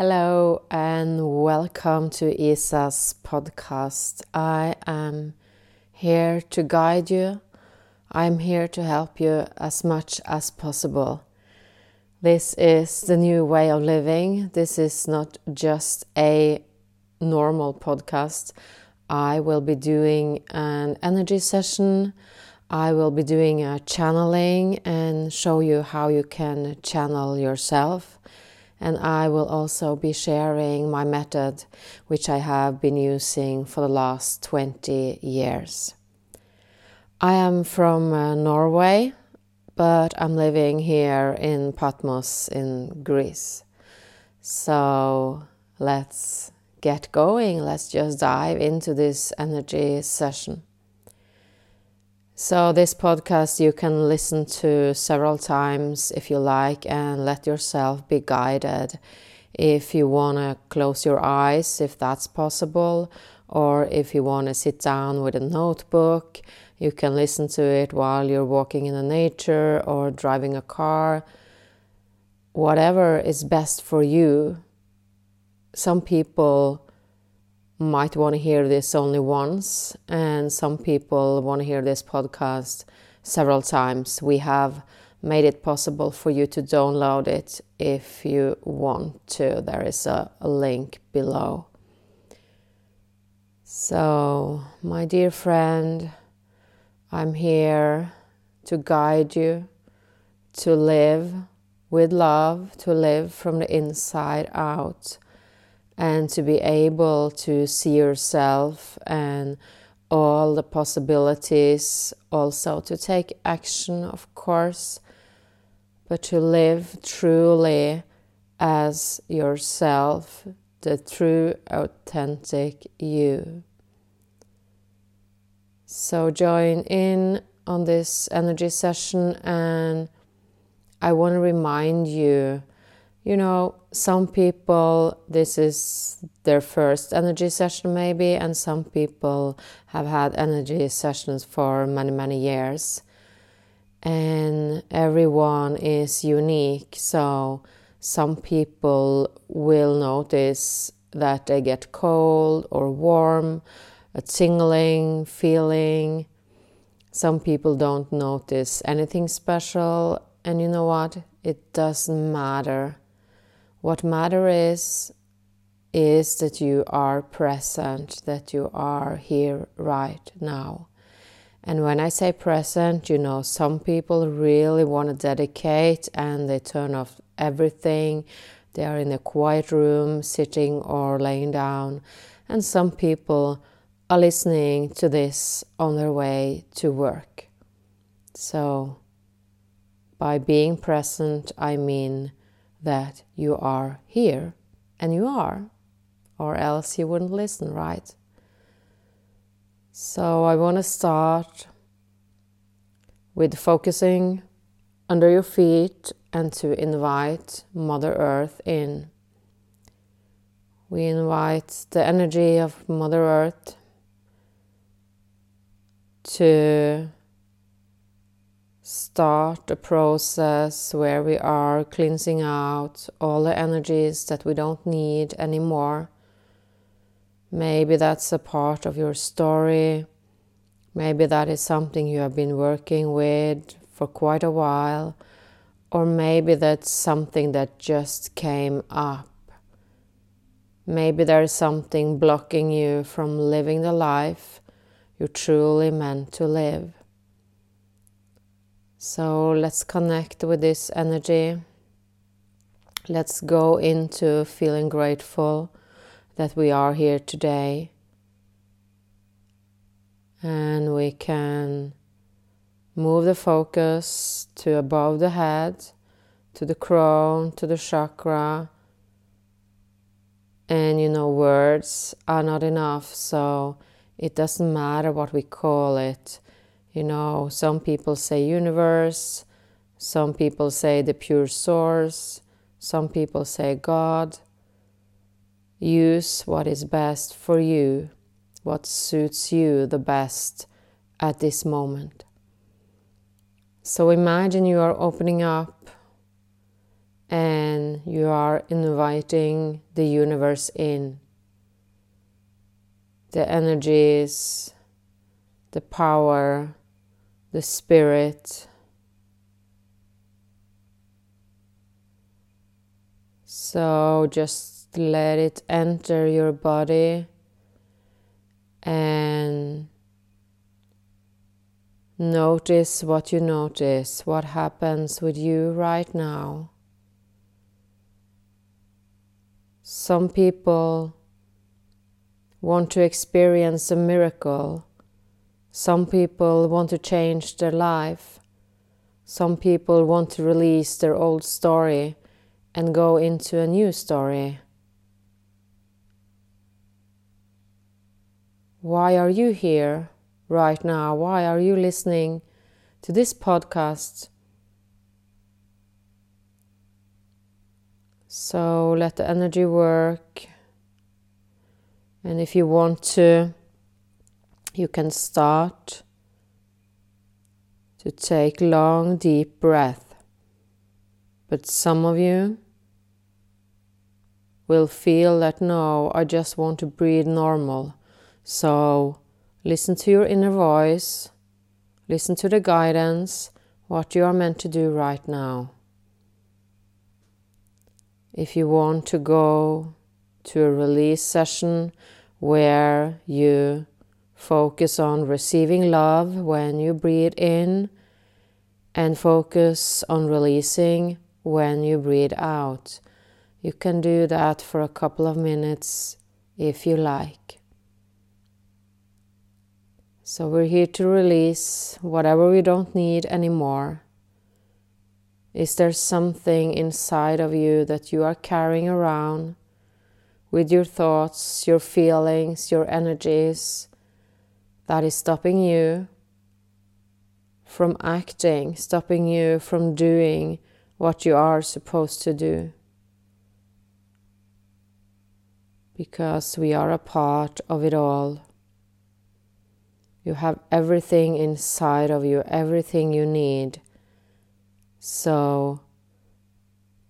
Hello and welcome to Isa's podcast. I am here to guide you. I'm here to help you as much as possible. This is the new way of living. This is not just a normal podcast. I will be doing an energy session. I will be doing a channeling and show you how you can channel yourself and I will also be sharing my method, which I have been using for the last 20 years. I am from uh, Norway, but I'm living here in Patmos in Greece. So let's get going. Let's just dive into this energy session. So, this podcast you can listen to several times if you like and let yourself be guided. If you want to close your eyes, if that's possible, or if you want to sit down with a notebook, you can listen to it while you're walking in the nature or driving a car. Whatever is best for you. Some people might want to hear this only once, and some people want to hear this podcast several times. We have made it possible for you to download it if you want to. There is a, a link below. So, my dear friend, I'm here to guide you to live with love, to live from the inside out and to be able to see yourself and all the possibilities, also to take action, of course, but to live truly as yourself, the true, authentic you. So, join in on this energy session, and I want to remind you you know, some people, this is their first energy session, maybe, and some people have had energy sessions for many, many years. And everyone is unique, so some people will notice that they get cold or warm, a tingling feeling. Some people don't notice anything special, and you know what? It doesn't matter what matter is is that you are present, that you are here right now. And when I say present, you know, some people really want to dedicate and they turn off everything. They are in a quiet room, sitting or laying down. And some people are listening to this on their way to work. So, by being present, I mean that you are here, and you are, or else you wouldn't listen, right? So I want to start with focusing under your feet and to invite Mother Earth in. We invite the energy of Mother Earth to start a process where we are cleansing out all the energies that we don't need anymore. Maybe that's a part of your story. Maybe that is something you have been working with for quite a while. Or maybe that's something that just came up. Maybe there is something blocking you from living the life you truly meant to live. So let's connect with this energy. Let's go into feeling grateful that we are here today. And we can move the focus to above the head, to the crown, to the chakra. And you know, words are not enough, so it doesn't matter what we call it you know, some people say universe, some people say the pure source, some people say God. Use what is best for you, what suits you the best at this moment. So imagine you are opening up and you are inviting the universe in. The energies, the power, the spirit. So just let it enter your body and notice what you notice, what happens with you right now. Some people want to experience a miracle. Some people want to change their life. Some people want to release their old story and go into a new story. Why are you here right now? Why are you listening to this podcast? So let the energy work. And if you want to, you can start to take long, deep breath. But some of you will feel that no, I just want to breathe normal. So listen to your inner voice, listen to the guidance, what you are meant to do right now. If you want to go to a release session where you focus on receiving love when you breathe in and focus on releasing when you breathe out. You can do that for a couple of minutes if you like. So we're here to release whatever we don't need anymore. Is there something inside of you that you are carrying around with your thoughts, your feelings, your energies that is stopping you from acting, stopping you from doing what you are supposed to do? Because we are a part of it all. You have everything inside of you, everything you need. So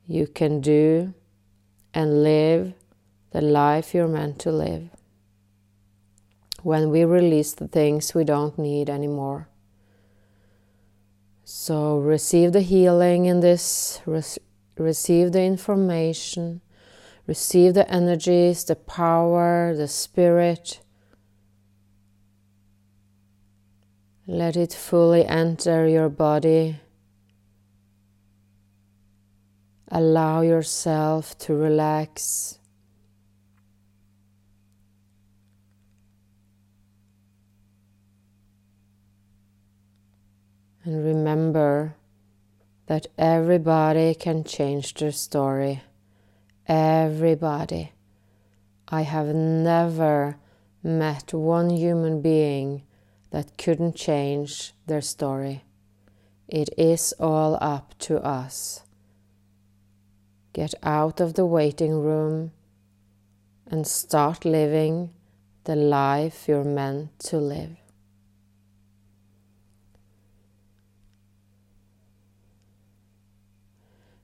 you can do and live the life you're meant to live. When we release the things we don't need anymore. So receive the healing in this, re- receive the information, receive the energies, the power, the spirit Let it fully enter your body. Allow yourself to relax. And remember that everybody can change their story. Everybody. I have never met one human being that couldn't change their story. It is all up to us. Get out of the waiting room and start living the life you're meant to live.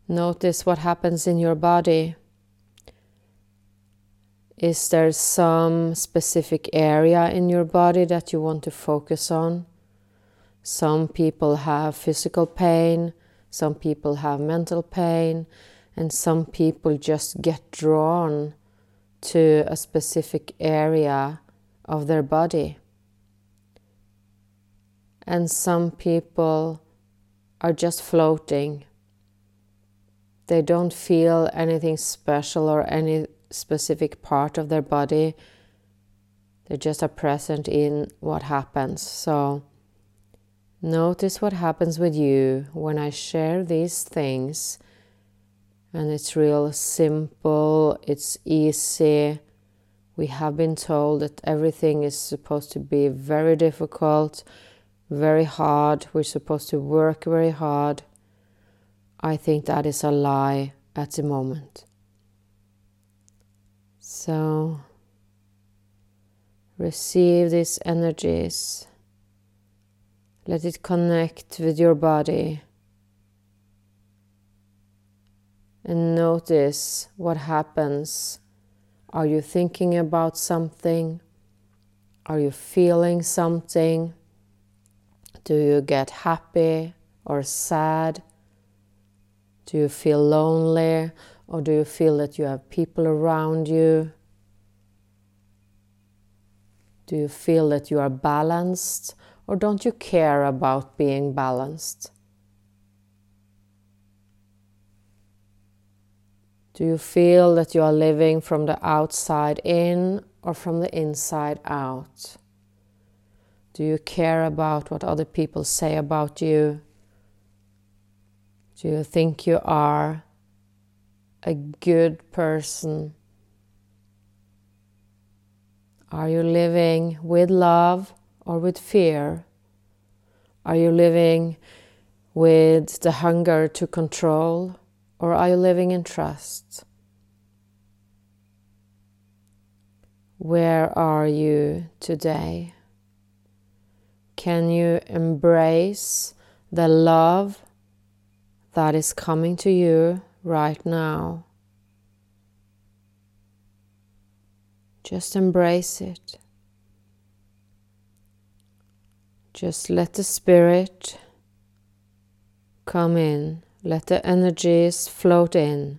Notice what happens in your body is there some specific area in your body that you want to focus on? Some people have physical pain, some people have mental pain, and some people just get drawn to a specific area of their body. And some people are just floating. They don't feel anything special or any specific part of their body. They just are present in what happens. So notice what happens with you when I share these things. And it's real simple, it's easy. We have been told that everything is supposed to be very difficult, very hard. We're supposed to work very hard. I think that is a lie at the moment. So receive these energies. Let it connect with your body. and notice what happens. Are you thinking about something? Are you feeling something? Do you get happy or sad? Do you feel lonely or do you feel that you have people around you? Do you feel that you are balanced or don't you care about being balanced? Do you feel that you are living from the outside in or from the inside out? Do you care about what other people say about you? Do you think you are a good person? Are you living with love or with fear? Are you living with the hunger to control or are you living in trust? Where are you today? Can you embrace the love that is coming to you right now? Just embrace it. Just let the Spirit come in let the energies float in.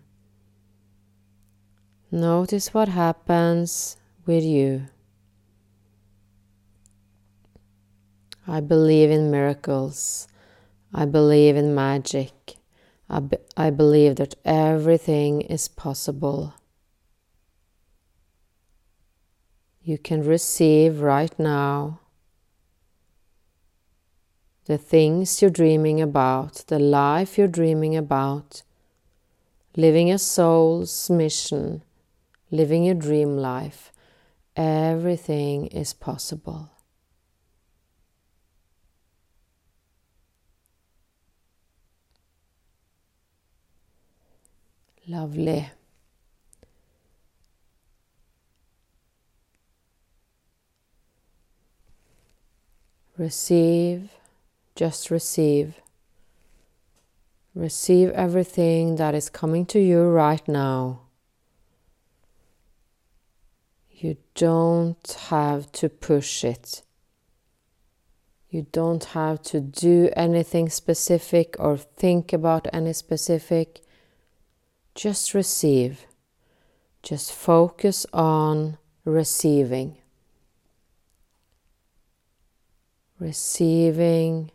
Notice what happens with you. I believe in miracles. I believe in magic. I, be I believe that everything is possible. You can receive right now the things you're dreaming about, the life you're dreaming about, living a soul's mission, living your dream life, everything is possible. Lovely. Receive just receive. Receive everything that is coming to you right now. You don't have to push it. You don't have to do anything specific or think about any specific. Just receive. Just focus on receiving. Receiving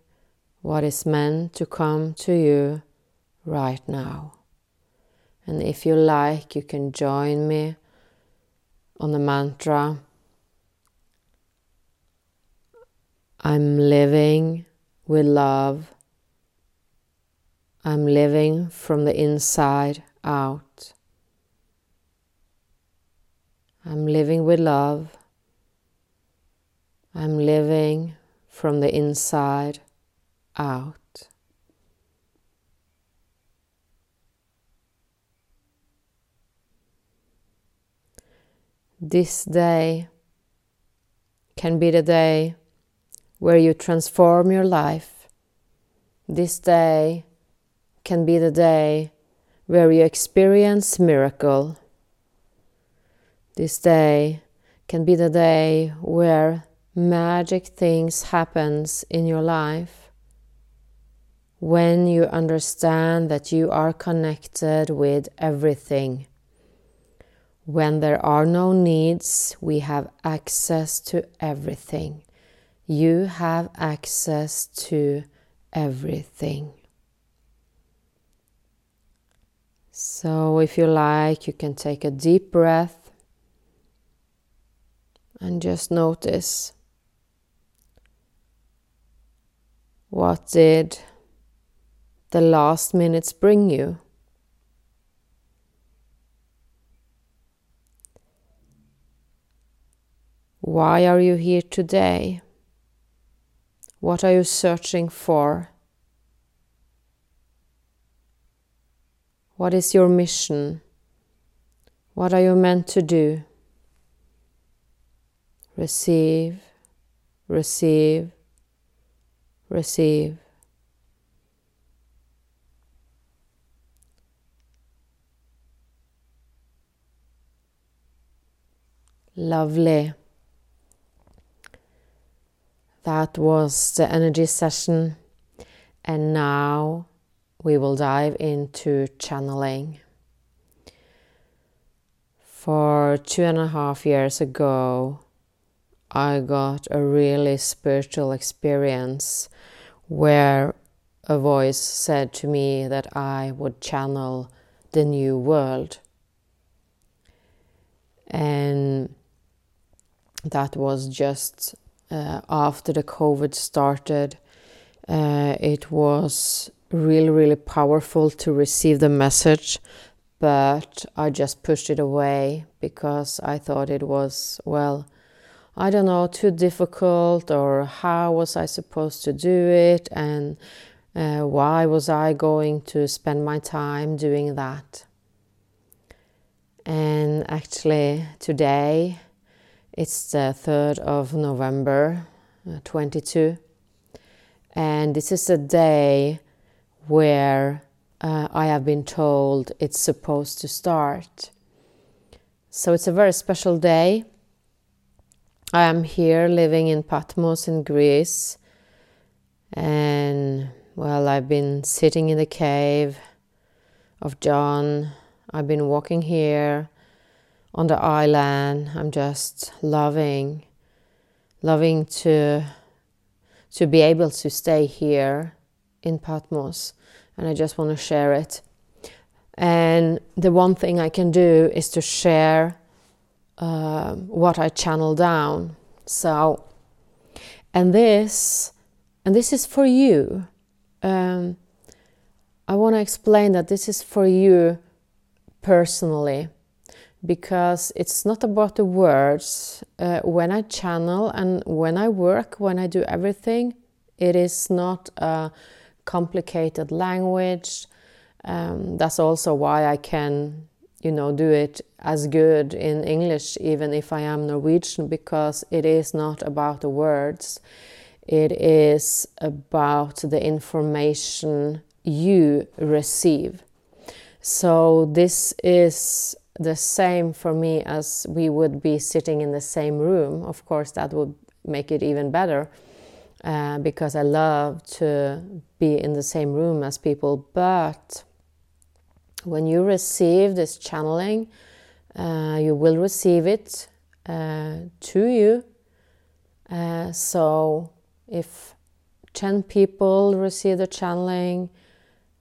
what is meant to come to you right now. And if you like, you can join me on the mantra I'm living with love. I'm living from the inside out. I'm living with love. I'm living from the inside out. This day can be the day where you transform your life. This day can be the day where you experience miracle. This day can be the day where magic things happens in your life when you understand that you are connected with everything. When there are no needs, we have access to everything. You have access to everything. So, if you like, you can take a deep breath and just notice what did the last minutes bring you. Why are you here today? What are you searching for? What is your mission? What are you meant to do? Receive, receive, receive. Lovely. That was the energy session. And now we will dive into channeling. For two and a half years ago, I got a really spiritual experience where a voice said to me that I would channel the new world. And that was just uh, after the COVID started. Uh, it was really, really powerful to receive the message, but I just pushed it away because I thought it was, well, I don't know, too difficult, or how was I supposed to do it, and uh, why was I going to spend my time doing that? And actually, today it's the 3rd of November uh, 22, and this is a day where uh, I have been told it's supposed to start. So it's a very special day. I am here living in Patmos in Greece, and well, I've been sitting in the cave of John I've been walking here on the island. I'm just loving, loving to to be able to stay here in Patmos, and I just want to share it. And the one thing I can do is to share uh, what I channel down. So, and this, and this is for you. Um, I want to explain that this is for you personally because it's not about the words. Uh, when I channel and when I work, when I do everything, it is not a complicated language. Um, that's also why I can, you know, do it as good in English, even if I am Norwegian, because it is not about the words. It is about the information you receive. So this is the same for me as we would be sitting in the same room. Of course, that would make it even better uh, because I love to be in the same room as people. But when you receive this channeling, uh, you will receive it uh, to you. Uh, so if 10 people receive the channeling,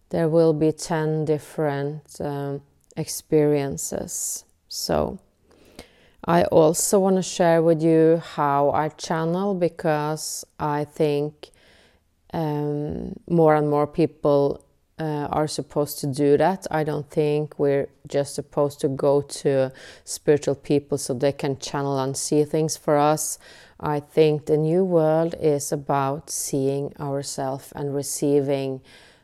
there will be 10 different um, experiences. So, I also want to share with you how I channel because I think um, more and more people uh, are supposed to do that. I don't think we're just supposed to go to spiritual people so they can channel and see things for us. I think the new world is about seeing ourselves and receiving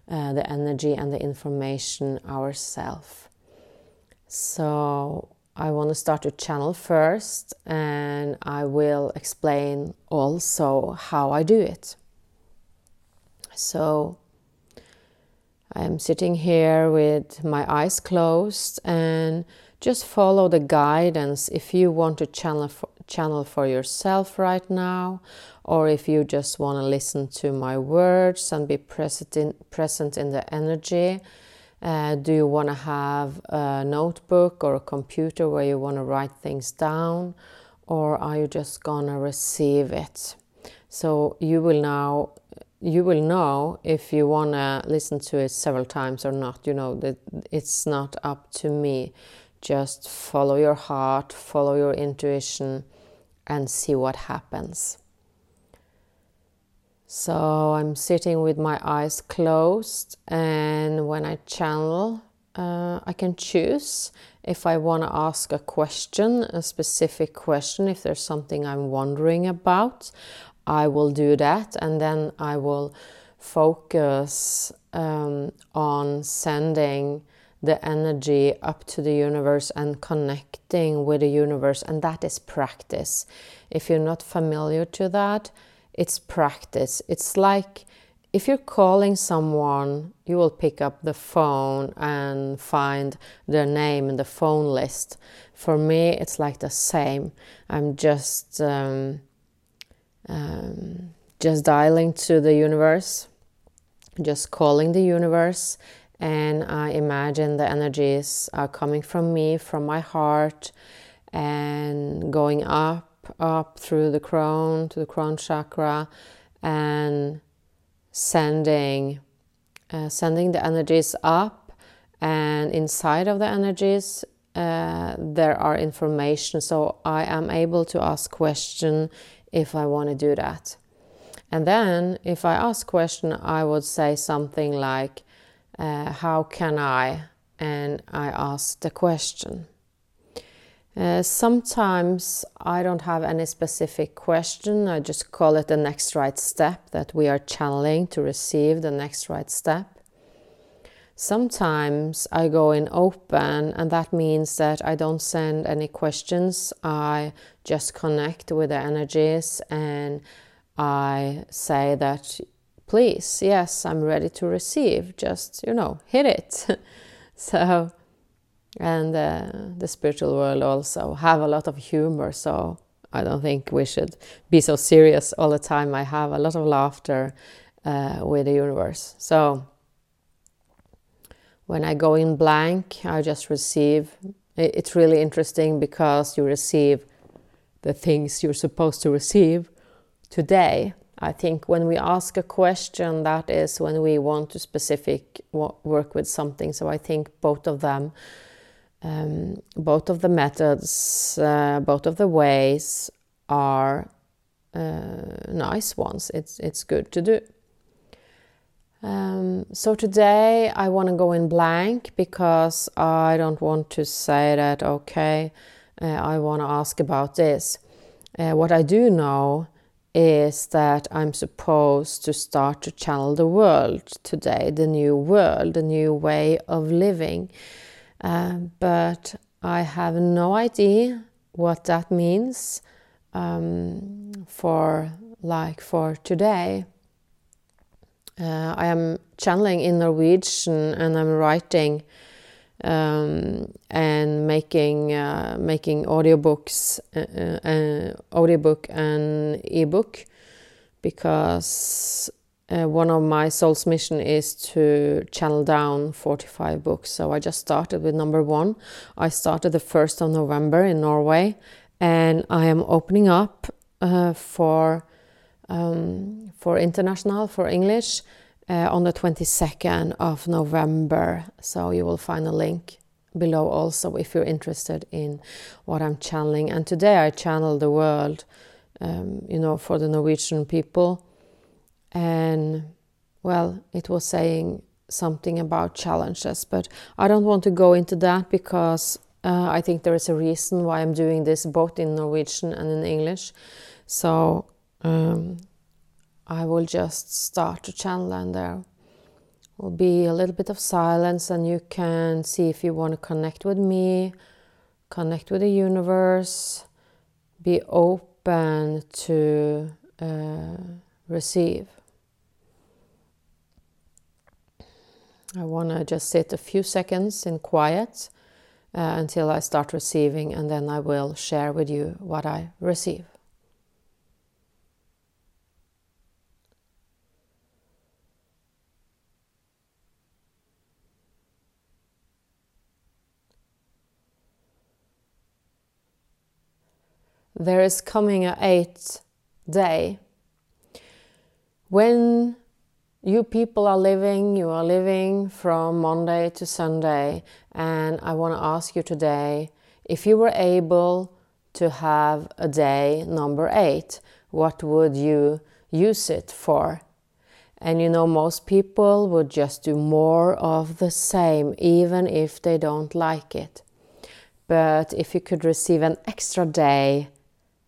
uh, the energy and the information ourselves. So I want to start to channel first and I will explain also how I do it. So I'm sitting here with my eyes closed and just follow the guidance if you want to channel for, channel for yourself right now or if you just want to listen to my words and be present in, present in the energy. Uh, do you want to have a notebook or a computer where you want to write things down, or are you just gonna receive it? So you will now you will know if you want to listen to it several times or not. You know that it's not up to me. Just follow your heart, follow your intuition, and see what happens. So I'm sitting with my eyes closed, and when I channel, uh, I can choose if I want to ask a question, a specific question, if there's something I'm wondering about, I will do that, and then I will focus um, on sending the energy up to the universe and connecting with the universe, and that is practice. If you're not familiar to that, it's practice. It's like if you're calling someone, you will pick up the phone and find their name in the phone list. For me, it's like the same. I'm just um, um, just dialing to the universe, just calling the universe, and I imagine the energies are coming from me, from my heart, and going up, up through the crown to the crown chakra, and sending uh, sending the energies up, and inside of the energies uh, there are information. So I am able to ask question if I want to do that. And then if I ask question, I would say something like, uh, how can I? And I ask the question. Uh, sometimes I don't have any specific question. I just call it the next right step that we are channeling to receive the next right step. Sometimes I go in open, and that means that I don't send any questions. I just connect with the energies and I say that please, yes, I'm ready to receive. Just, you know, hit it. so, and uh, the spiritual world also have a lot of humor. So I don't think we should be so serious all the time. I have a lot of laughter uh, with the universe. So when I go in blank, I just receive. It's really interesting because you receive the things you're supposed to receive today I think when we ask a question, that is when we want to specific work with something. So I think both of them, um, both of the methods, uh, both of the ways are uh, nice ones. It's it's good to do. Um, so today I want to go in blank because I don't want to say that. Okay, uh, I want to ask about this. Uh, what I do know is that I'm supposed to start to channel the world today, the new world, the new way of living. Uh, but I have no idea what that means um, for like for today. Uh, I am channeling in Norwegian and I'm writing um, and making uh, making audiobooks, uh, uh, audiobook and ebook, because uh, one of my soul's mission is to channel down 45 books. So I just started with number one. I started the first of November in Norway, and I am opening up uh, for um, for international for English uh, on the 22nd of November. So you will find a link below also if you're interested in what I'm channeling. And today I channel the world, um, you know, for the Norwegian people. And well, it was saying something about challenges, but I don't want to go into that because uh, I think there is a reason why I'm doing this both in Norwegian and in English. So um, I will just start to channel and there will be a little bit of silence and you can see if you want to connect with me, connect with the universe, be open to uh, receive. I want to just sit a few seconds in quiet uh, until I start receiving, and then I will share with you what I receive. there is coming a eighth day when you people are living, you are living from Monday to Sunday, and I want to ask you today if you were able to have a day number eight, what would you use it for? And you know, most people would just do more of the same, even if they don't like it. But if you could receive an extra day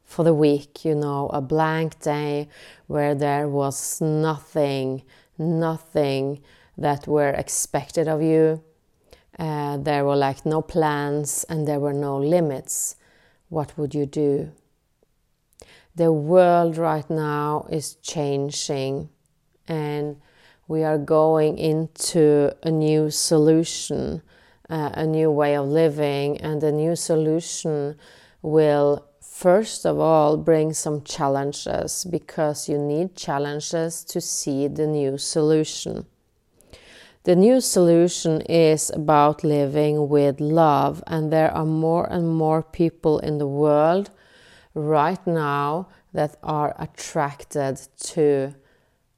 for the week, you know, a blank day where there was nothing, nothing that were expected of you. Uh, there were like no plans and there were no limits. What would you do? The world right now is changing, and we are going into a new solution, uh, a new way of living, and the new solution will first of all bring some challenges because you need challenges to see the new solution. The new solution is about living with love, and there are more and more people in the world right now that are attracted to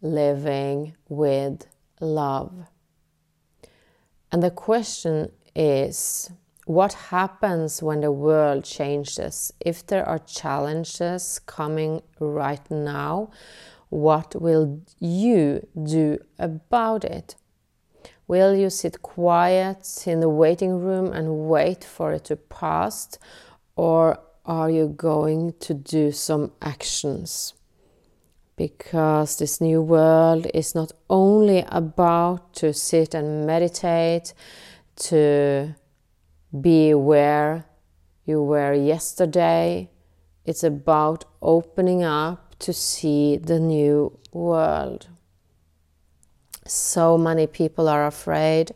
living with love. And the question is what happens when the world changes? If there are challenges coming right now, what will you do about it? Will you sit quiet in the waiting room and wait for it to pass? Or are you going to do some actions? because this new world is not only about to sit and meditate, to be where you were yesterday. It's about opening up to see the new world. So many people are afraid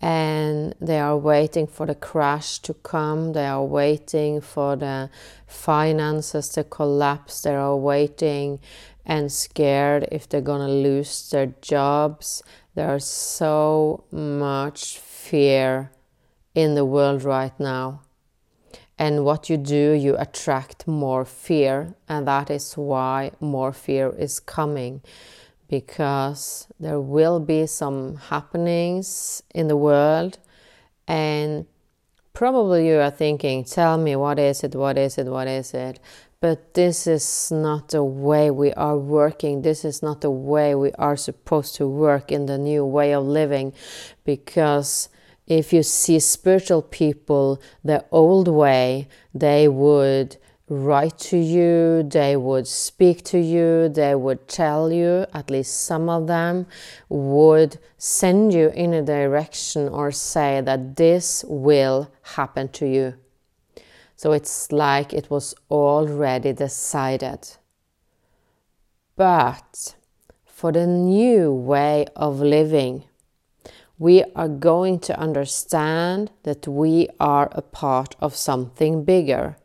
and they are waiting for the crash to come. They are waiting for the finances to collapse. They are waiting and scared if they're going to lose their jobs. There's so much fear in the world right now. And what you do, you attract more fear, and that is why more fear is coming because there will be some happenings in the world, and probably you are thinking, Tell me, what is it? What is it? What is it? but this is not the way we are working. This is not the way we are supposed to work in the new way of living. Because if you see spiritual people the old way, they would write to you, they would speak to you, they would tell you, at least some of them would send you in a direction or say that this will happen to you. So it's like it was already decided. But for the new way of living, we are going to understand that we are a part of something bigger.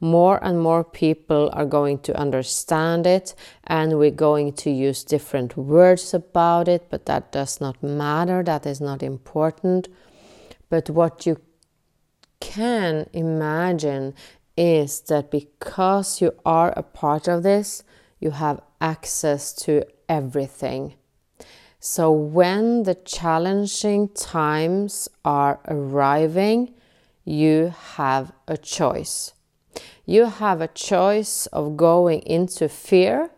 More and more people are going to understand it, and we're going to use different words about it, but that does not matter, that is not important. But what you can imagine is that because you are a part of this, you have access to everything. So when the challenging times are arriving, you have a choice. You have a choice of going into fear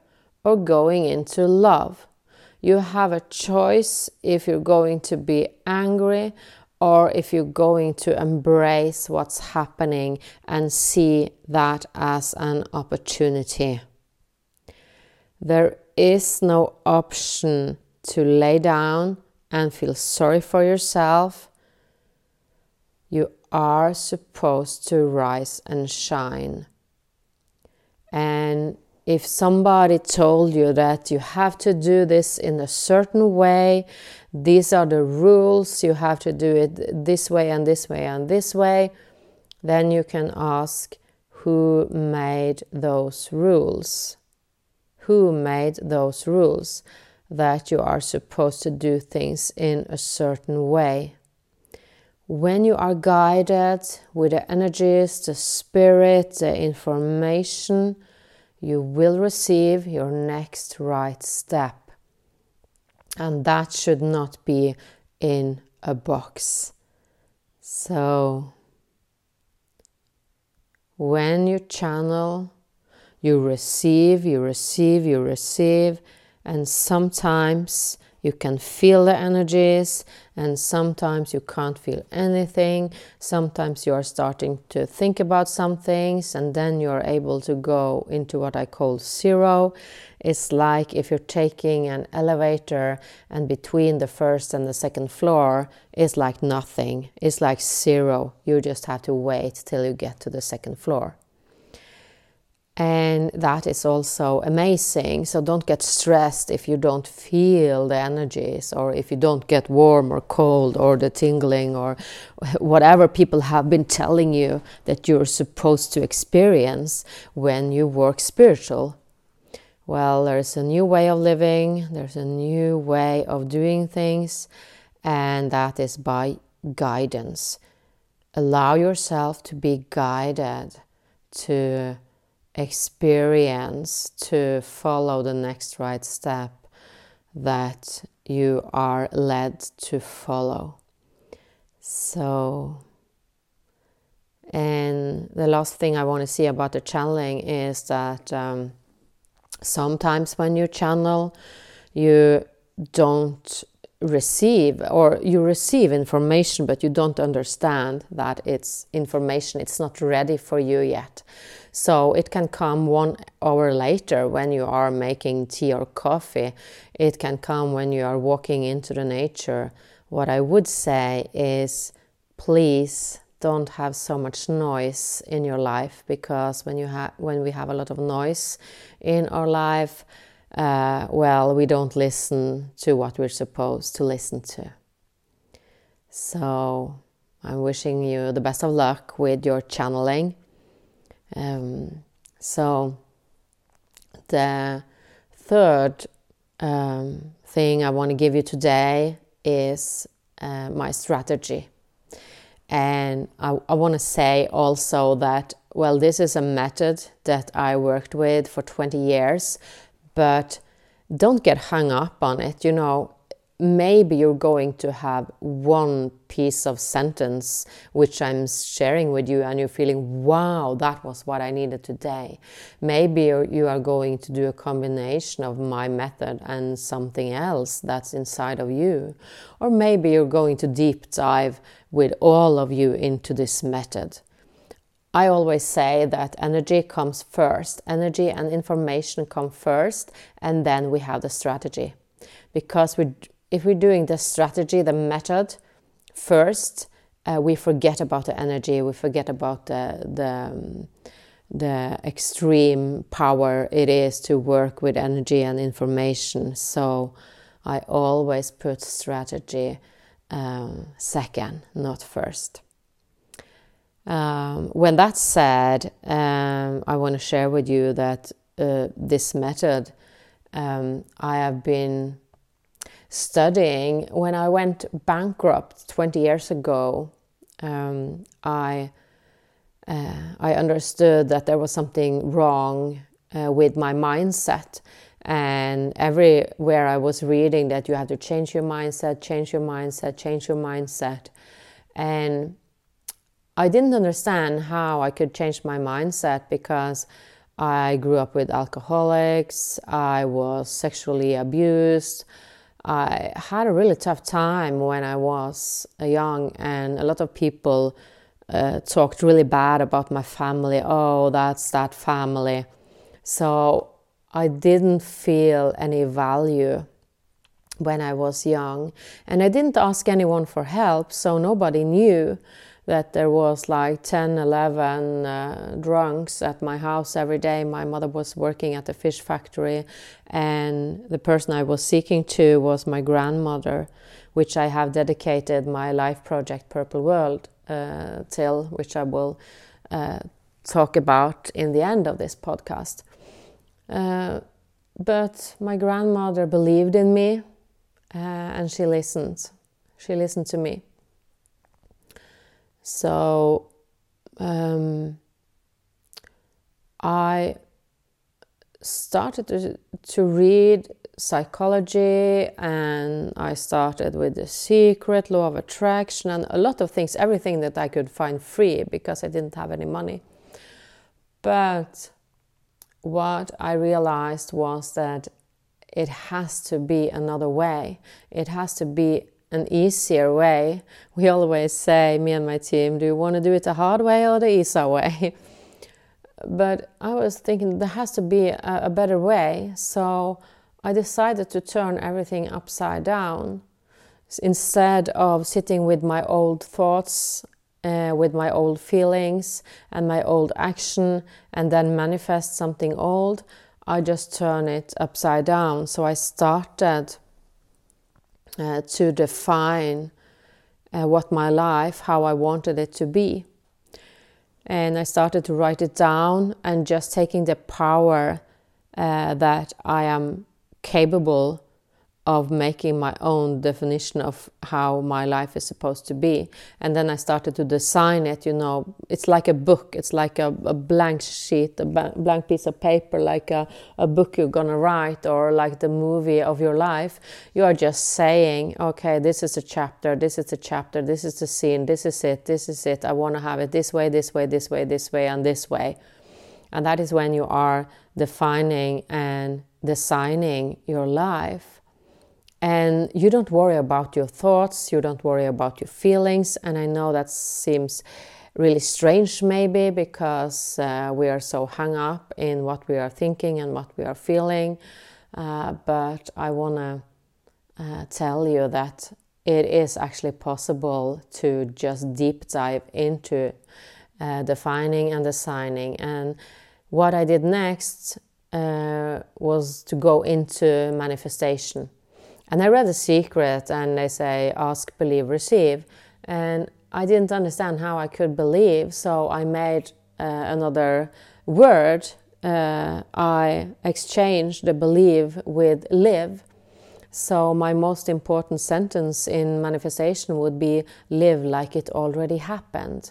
or going into love. You have a choice if you're going to be angry or if you're going to embrace what's happening and see that as an opportunity. There is no option to lay down and feel sorry for yourself. You are supposed to rise and shine. And if somebody told you that you have to do this in a certain way, these are the rules, you have to do it this way and this way and this way, then you can ask who made those rules? Who made those rules that you are supposed to do things in a certain way? When you are guided with the energies, the spirit, the information, you will receive your next right step. And that should not be in a box. So, when you channel, you receive, you receive, you receive, and sometimes you can feel the energies, and sometimes you can't feel anything. Sometimes you are starting to think about some things, and then you're able to go into what I call zero. It's like if you're taking an elevator, and between the first and the second floor is like nothing, it's like zero. You just have to wait till you get to the second floor. And that is also amazing. So don't get stressed if you don't feel the energies or if you don't get warm or cold or the tingling or whatever people have been telling you that you're supposed to experience when you work spiritual. Well there's a new way of living. There's a new way of doing things. And that is by guidance. Allow yourself to be guided to experience to follow the next right step that you are led to follow. So, and the last thing I want to see about the channeling is that um, sometimes when you channel, you don't receive or you receive information but you don't understand that it's information it's not ready for you yet so it can come one hour later when you are making tea or coffee it can come when you are walking into the nature what i would say is please don't have so much noise in your life because when you have when we have a lot of noise in our life uh, well, we don't listen to what we're supposed to listen to. So I'm wishing you the best of luck with your channeling. Um, so the third um, thing I want to give you today is uh, my strategy. And I, I want to say also that, well, this is a method that I worked with for 20 years but don't get hung up on it. You know, maybe you're going to have one piece of sentence which I'm sharing with you, and you're feeling, wow, that was what I needed today. Maybe you are going to do a combination of my method and something else that's inside of you. Or maybe you're going to deep dive with all of you into this method. I always say that energy comes first. Energy and information come first, and then we have the strategy. Because we, if we're doing the strategy, the method first, uh, we forget about the energy. We forget about the the um, the extreme power it is to work with energy and information. So I always put strategy um, second, not first. Um, when that's said, um, I want to share with you that uh, this method um, I have been studying. When I went bankrupt 20 years ago, um, I uh, I understood that there was something wrong uh, with my mindset. And everywhere I was reading that you have to change your mindset, change your mindset, change your mindset. And I didn't understand how I could change my mindset because I grew up with alcoholics, I was sexually abused. I had a really tough time when I was young, and a lot of people uh, talked really bad about my family. Oh, that's that family. So I didn't feel any value when I was young, and I didn't ask anyone for help, so nobody knew that there was like 10 11 uh, drunks at my house every day. My mother was working at the fish factory and the person i was seeking to was my grandmother which i have dedicated my life project purple world uh, till which i will uh, talk about in the end of this podcast. Uh, but my grandmother believed in me uh, and she listened. She listened to me so um, I started to, to read psychology and I started with the secret, law of attraction, and a lot of things, everything that I could find free because I didn't have any money. But what I realized was that it has to be another way. It has to be an easier way. We always say, me and my team, do you want to do it the hard way or the easy way? but I was thinking there has to be a, a better way. So I decided to turn everything upside down. Instead of sitting with my old thoughts uh, with my old feelings and my old action and then manifest something old, I just turn it upside down. So I started uh, to define uh, what my life, how I wanted it to be. And I started to write it down and just taking the power uh, that I am capable of making my own definition of how my life is supposed to be. And then I started to design it, you know, it's like a book, it's like a, a blank sheet, a blank piece of paper, like a, a book you're gonna write, or like the movie of your life. You are just saying, okay, this is a chapter, this is a chapter, this is the scene, this is it, this is it, I wanna have it this way, this way, this way, this way, and this way. And that is when you are defining and designing your life and you don't worry about your thoughts, you don't worry about your feelings. And I know that seems really strange, maybe, because uh, we are so hung up in what we are thinking and what we are feeling. Uh, but I want to uh, tell you that it is actually possible to just deep dive into uh, defining and designing. And what I did next uh, was to go into manifestation. And I read The Secret, and they say, ask, believe, receive. And I didn't understand how I could believe, so I made uh, another word. Uh, I exchanged the believe with live. So, my most important sentence in manifestation would be live like it already happened.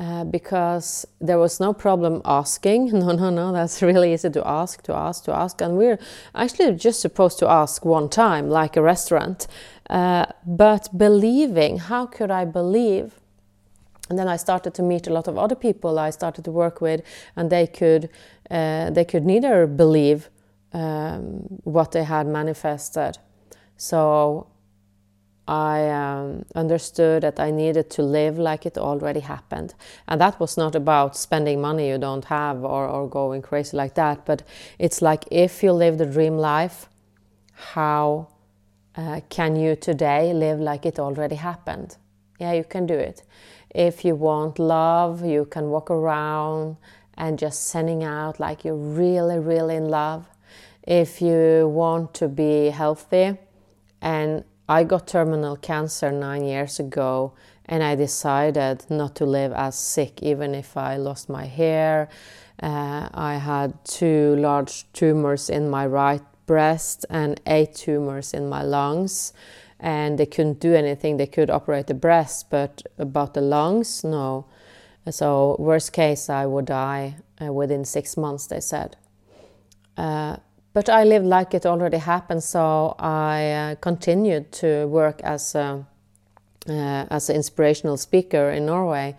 Uh, because there was no problem asking. No, no, no, that's really easy to ask, to ask, to ask. And we're actually just supposed to ask one time, like a restaurant. Uh, but believing, how could I believe? And then I started to meet a lot of other people I started to work with, and they could, uh, they could neither believe um, what they had manifested. So I um, understood that I needed to live like it already happened. And that was not about spending money you don't have or, or going crazy like that, but it's like if you live the dream life, how uh, can you today live like it already happened? Yeah, you can do it. If you want love, you can walk around and just sending out like you're really, really in love. If you want to be healthy and I got terminal cancer nine years ago, and I decided not to live as sick, even if I lost my hair. Uh, I had two large tumors in my right breast and eight tumors in my lungs, and they couldn't do anything. They could operate the breast, but about the lungs, no. So, worst case, I would die uh, within six months, they said. Uh, but I lived like it already happened, so I uh, continued to work as a, uh, as an inspirational speaker in Norway.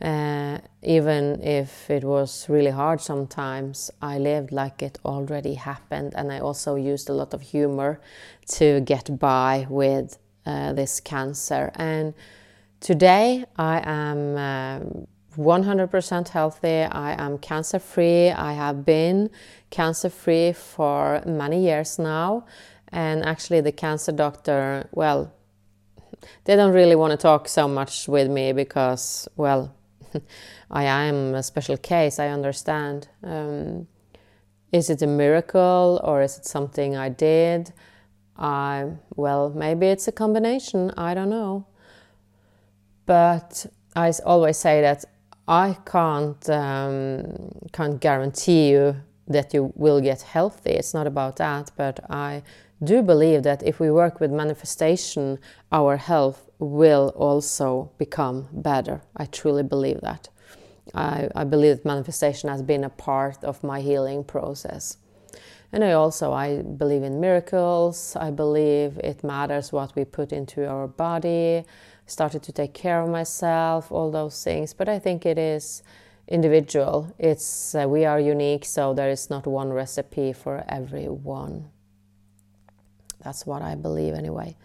Uh, even if it was really hard sometimes, I lived like it already happened, and I also used a lot of humor to get by with uh, this cancer. And today I am um, 100% healthy. I am cancer free. I have been cancer free for many years now. And actually, the cancer doctor, well, they don't really want to talk so much with me because, well, I am a special case, I understand. Um, is it a miracle or is it something I did? I, well, maybe it's a combination, I don't know. But I always say that I can't um, can't guarantee you that you will get healthy. It's not about that, but I do believe that if we work with manifestation, our health will also become better. I truly believe that. I, I believe that manifestation has been a part of my healing process. And I also I believe in miracles. I believe it matters what we put into our body started to take care of myself, all those things. But I think it is individual. It's uh, we are unique, so there is not one recipe for everyone. That's what I believe anyway.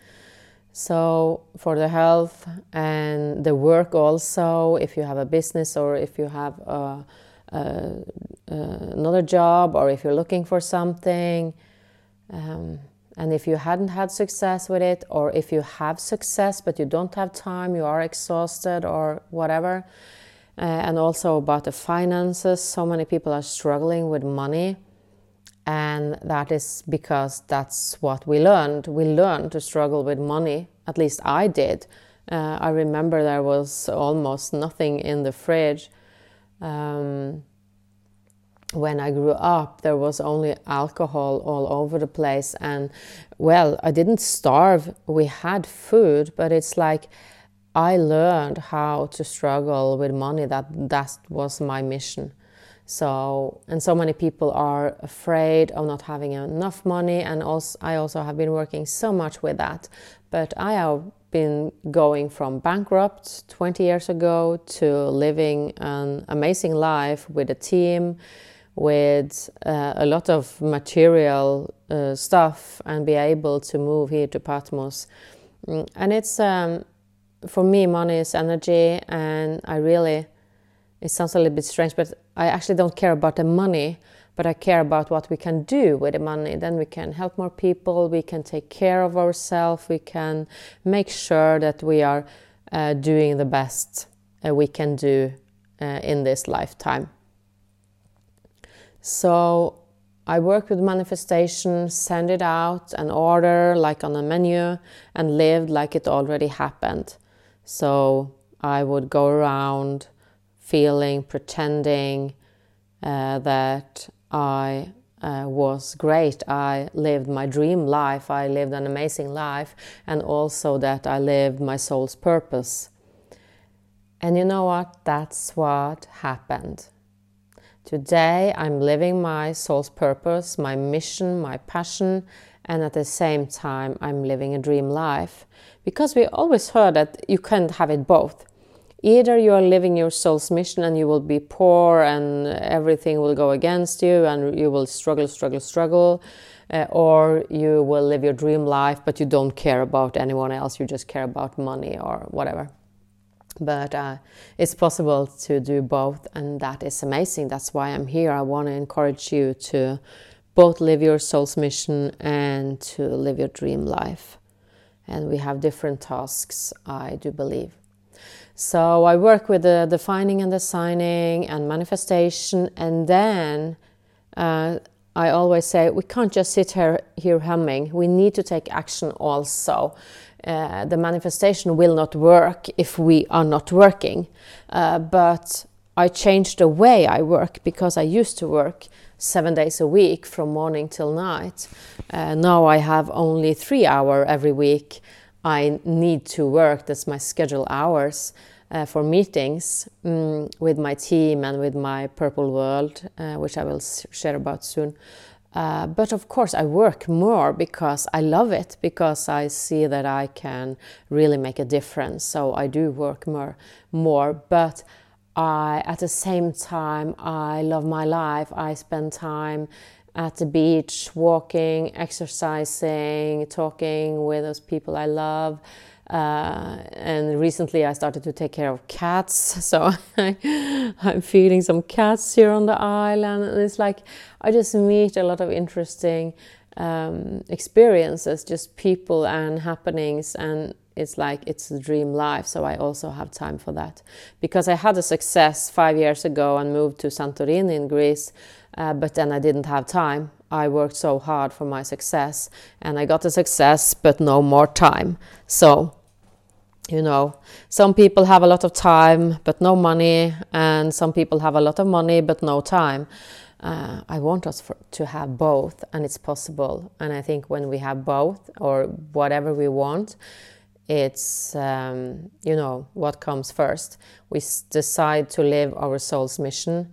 So for the health and the work also, if you have a business or if you have a, a, another job or if you're looking for something, um, And if you hadn't had success with it, or if you have success but you don't have time, you are exhausted or whatever, uh, and also about the finances, so many people are struggling with money. And that is because that's what we learned. We learned to struggle with money, at least I did. Uh, I remember there was almost nothing in the fridge. Um, when I grew up, there was only alcohol all over the place. And well, I didn't starve. We had food, but it's like I learned how to struggle with money. That that was my mission. So and so many people are afraid of not having enough money, and also I also have been working so much with that. But I have been going from bankrupt 20 years ago to living an amazing life with a team with uh, a lot of material uh, stuff and be able to move here to Patmos. Mm, and it's, um, for me, money is energy, and I really, it sounds a little bit strange, but I actually don't care about the money, but I care about what we can do with the money. Then we can help more people, we can take care of ourselves, we can make sure that we are uh, doing the best uh, we can do uh, in this lifetime. So I work with manifestation, send it out, and order like on a menu, and lived like it already happened. So I would go around feeling, pretending uh, that I uh, was great. I lived my dream life. I lived an amazing life, and also that I lived my soul's purpose. And you know what? That's what happened. Today, I'm living my soul's purpose, my mission, my passion, and at the same time, I'm living a dream life. Because we always heard that you can't have it both. Either you are living your soul's mission and you will be poor and everything will go against you and you will struggle, struggle, struggle, uh, or you will live your dream life but you don't care about anyone else, you just care about money or whatever. But uh, it's possible to do both and that is amazing. That's why i'm here. I want to encourage you to both live your soul's mission and to live your dream life and we have different tasks i do believe. So i work with the defining and designing and manifestation and then uh, i always say we can't just sit here, here humming. We need to take action also. Uh, the manifestation will not work if we are not working. Uh, but I changed the way I work because I used to work seven days a week from morning till night. Uh, now I have only three hour every week. I need to work. That's my schedule hours. Uh, for meetings um, with my team and with my Purple World, uh, which I will share about soon. Uh, but of course, I work more because I love it, because I see that I can really make a difference. So I do work more, more. But I, at the same time, I love my life. I spend time at the beach, walking, exercising, talking with those people I love. Uh, and recently I started to take care of cats, so I, am feeding some cats here on the island. And it's like I just meet a lot of interesting um, experiences, just people and happenings, and it's like it's a dream life. So I also have time for that because I had a success five years ago and moved to Santorini in Greece, uh, but then I didn't have time. I worked so hard for my success and I got the success, but no more time. So you know some people have a lot of time but no money and some people have a lot of money but no time uh, i want us for, to have both and it's possible and i think when we have both or whatever we want it's um, you know what comes first we decide to live our soul's mission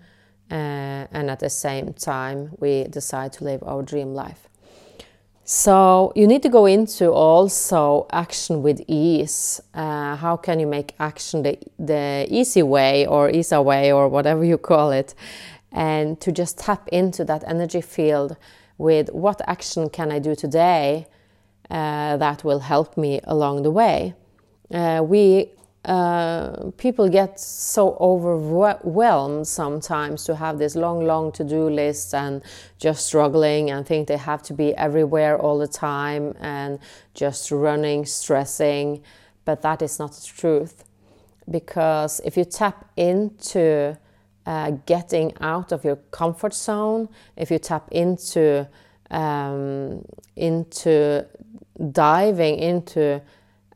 uh, and at the same time we decide to live our dream life so you need to go into also action with ease. Uh, how can you make action the, the easy way or easy way or whatever you call it? And to just tap into that energy field with what action can I do today uh, that will help me along the way. Uh, we uh, people get so overwhelmed sometimes to have this long, long to do list and just struggling and think they have to be everywhere all the time and just running, stressing. But that is not the truth. Because if you tap into uh, getting out of your comfort zone, if you tap into um, into diving into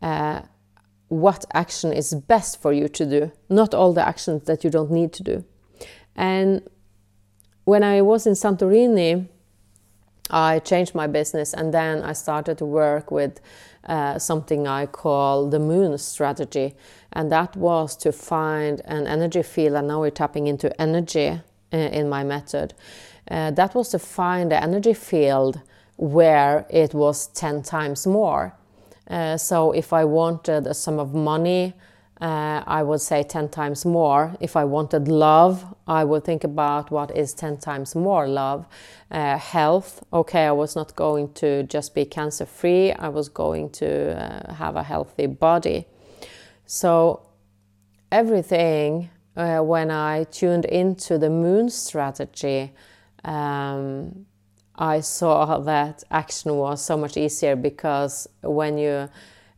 uh, what action is best for you to do, not all the actions that you don't need to do. And when I was in Santorini, I changed my business and then I started to work with uh, something I call the moon strategy. And that was to find an energy field, and now we're tapping into energy uh, in my method. Uh, that was to find the energy field where it was 10 times more. Uh, so if I wanted a sum of money, uh, I would say 10 times more. If I wanted love, I would think about what is 10 times more love. Uh, health, okay, I was not going to just be cancer free, I was going to uh, have a healthy body. So, everything, uh, when I tuned into the moon strategy, um, I saw that action was so much easier because when you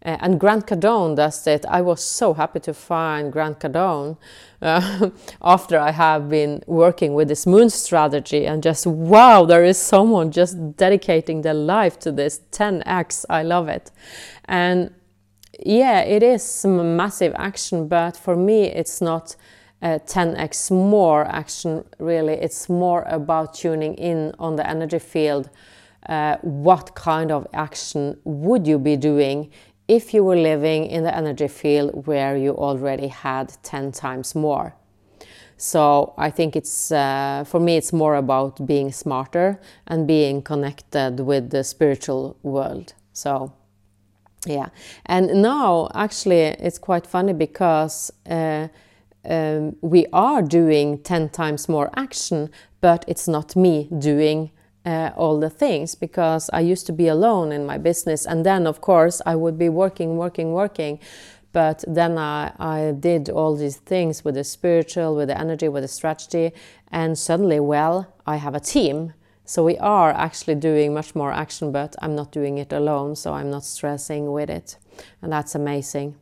uh, and Grant Cardone does it. I was so happy to find Grant Cardone uh, after I have been working with this moon strategy and just wow, there is someone just dedicating their life to this 10x. I love it. And yeah, it is massive action, but for me, it's not uh, 10x more action really. It's more about tuning in on the energy field. Uh, what kind of action would you be doing if you were living in the energy field where you already had 10 times more? So i think it's uh, for me it's more about being smarter and being connected with the spiritual world. So yeah. And now actually it's quite funny because uh, um, we are doing 10 times more action, but it's not me doing uh, all the things because I used to be alone in my business. And then, of course, I would be working, working, working. But then I, I did all these things with the spiritual, with the energy, with the strategy. And suddenly, well, I have a team. So we are actually doing much more action, but I'm not doing it alone. So I'm not stressing with it. And that's amazing.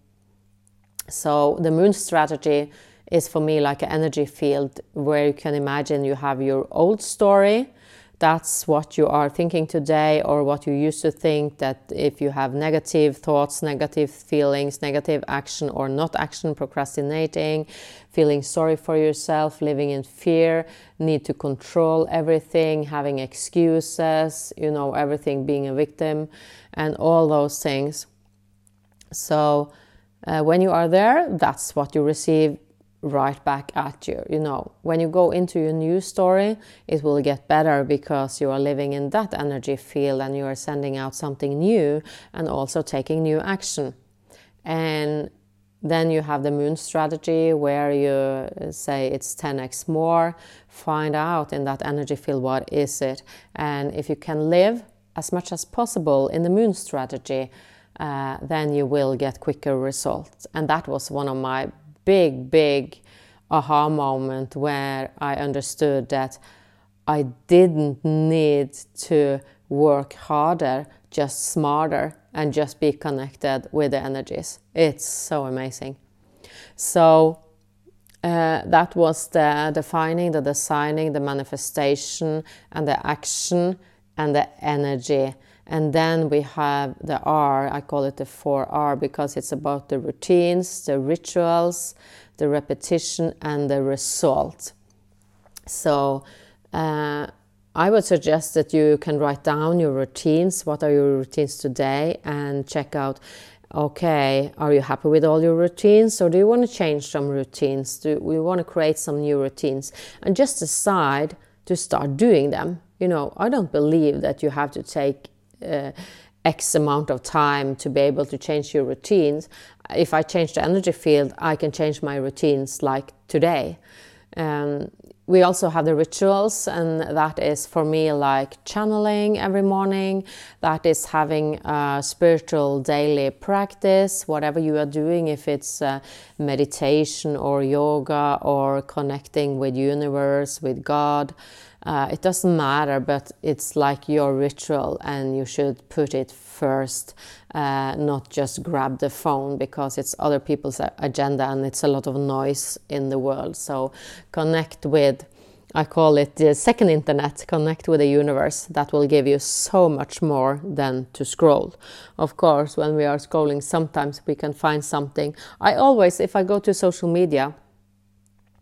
So the moon strategy is for me like an energy field where you can imagine you have your old story. That's what you are thinking today, or what you used to think that if you have negative thoughts, negative feelings, negative action or not action, procrastinating, feeling sorry for yourself, living in fear, need to control everything, having excuses, you know, everything being a victim, and all those things. So, uh, when you are there, that's what you receive right back at you. You know, when you go into your new story, it will get better because you are living in that energy field and you are sending out something new and also taking new action. And then you have the moon strategy where you say it's 10x more. Find out in that energy field what is it. And if you can live as much as possible in the moon strategy, uh, then you will get quicker results. And that was one of my big, big aha moment where I understood that I didn't need to work harder, just smarter, and just be connected with the energies. It's so amazing. So uh, that was the defining, the designing, the manifestation, and the action and the energy and then we have the R, I call it the 4R because it's about the routines, the rituals, the repetition, and the result. So uh, I would suggest that you can write down your routines. What are your routines today? And check out okay, are you happy with all your routines or do you want to change some routines? Do we want to create some new routines? And just decide to start doing them. You know, I don't believe that you have to take uh, X amount of time to be able to change your routines. If I change the energy field, I can change my routines like today. Um, we also have the rituals, and that is for me like channeling every morning. That is having a spiritual daily practice, whatever you are doing, if it's uh, meditation or yoga or connecting with universe, with God. Uh, it doesn't matter, but it's like your ritual, and you should put it first, uh, not just grab the phone because it's other people's agenda and it's a lot of noise in the world. So connect with. I call it the second internet, connect with the universe. That will give you so much more than to scroll. Of course, when we are scrolling, sometimes we can find something. I always, if I go to social media,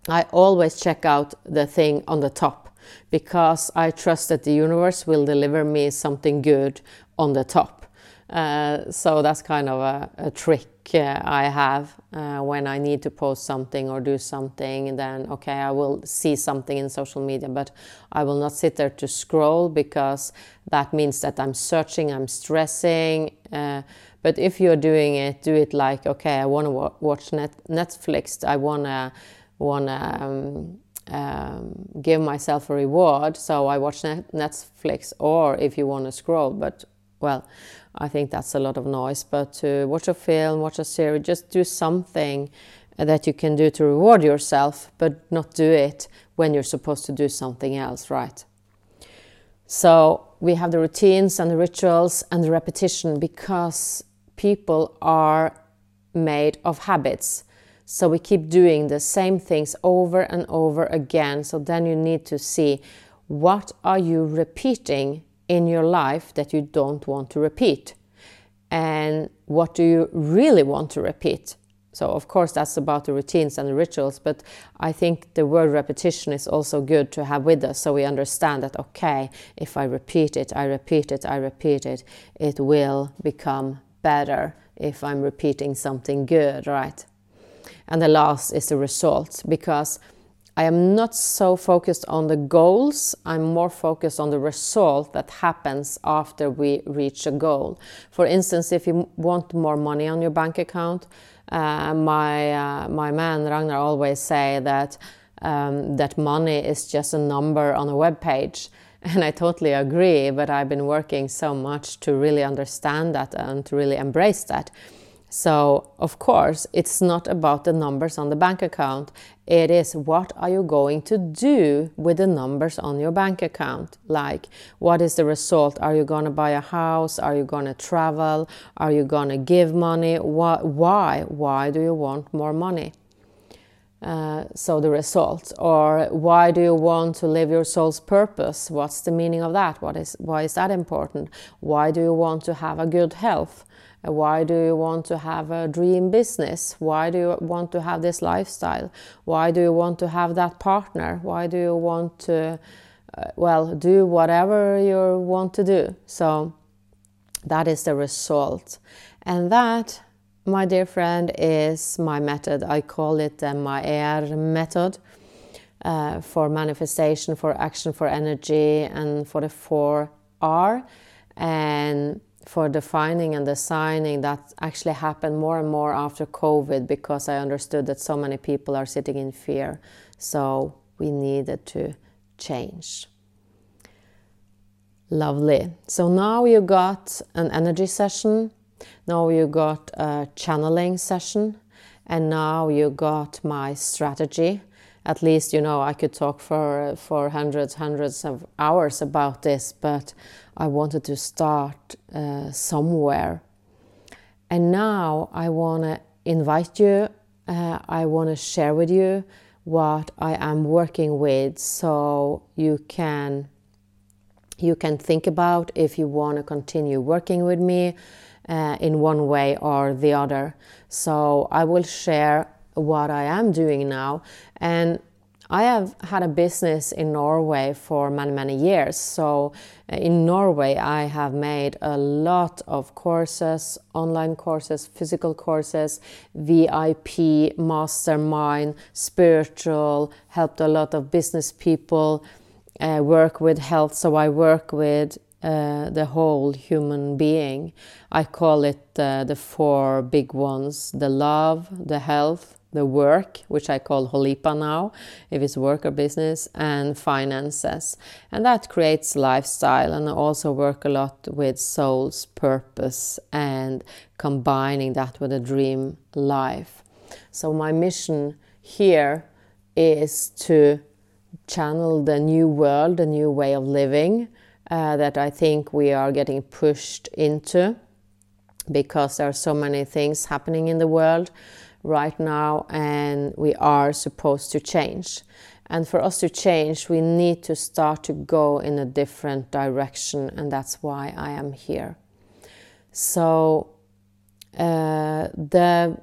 I always check out the thing on the top because I trust that the universe will deliver me something good on the top. Uh, so that's kind of a, a trick uh, I have uh, when I need to post something or do something. Then, okay, I will see something in social media, but I will not sit there to scroll because that means that I'm searching, I'm stressing. Uh, but if you're doing it, do it like, okay, I want to wa- watch net- Netflix. I want to want to um, um, give myself a reward, so I watch net- Netflix. Or if you want to scroll, but well, I think that's a lot of noise. But to watch a film, watch a series, just do something that you can do to reward yourself, but not do it when you're supposed to do something else, right? So we have the routines and the rituals and the repetition because people are made of habits. So we keep doing the same things over and over again. So then you need to see what are you repeating in your life that you don't want to repeat? And what do you really want to repeat? So, of course, that's about the routines and the rituals, but I think the word repetition is also good to have with us so we understand that, okay, if I repeat it, I repeat it, I repeat it, it will become better if I'm repeating something good, right? And the last is the result because I am not so focused on the goals, I'm more focused on the result that happens after we reach a goal. For instance, if you want more money on your bank account, uh, my, uh, my man Ragnar always say that, um, that money is just a number on a web page. And I totally agree, but I've been working so much to really understand that and to really embrace that. So, of course, it's not about the numbers on the bank account. It is what are you going to do with the numbers on your bank account? Like, what is the result? Are you going to buy a house? Are you going to travel? Are you going to give money? Why? Why do you want more money? Uh, so the result or why do you want to live your soul's purpose what's the meaning of that what is why is that important why do you want to have a good health why do you want to have a dream business? Why do you want to have this lifestyle? Why do you want to have that partner? Why do you want to, uh, well, do whatever you want to do? So that is the result. And that, my dear friend, is my method. I call it the MAER method. Uh, for manifestation, for action, for energy, and for the 4R. And for defining and designing that actually happened more and more after COVID because I understood that so many people are sitting in fear. So we needed to change. Lovely. So now you got an energy session, now you got a channeling session, and now you got my strategy. At least you know I could talk for for hundreds hundreds of hours about this, but I wanted to start uh, somewhere. And now I want to invite you, uh, I want to share with you what I am working with so you can you can think about if you want to continue working with me uh, in one way or the other. So I will share what I am doing now and I have had a business in Norway for many, many years. So, uh, in Norway, I have made a lot of courses, online courses, physical courses, VIP, mastermind, spiritual, helped a lot of business people uh, work with health. So, I work with uh, the whole human being. I call it uh, the four big ones the love, the health, the work, which I call Holipa now, if it's work or business, and finances. And that creates lifestyle. And I also work a lot with soul's purpose and combining that with a dream life. So, my mission here is to channel the new world, the new way of living uh, that I think we are getting pushed into because there are so many things happening in the world right now and we are supposed to change. And for us to change, we need to start to go in a different direction, and that's why I am here. So, uh, the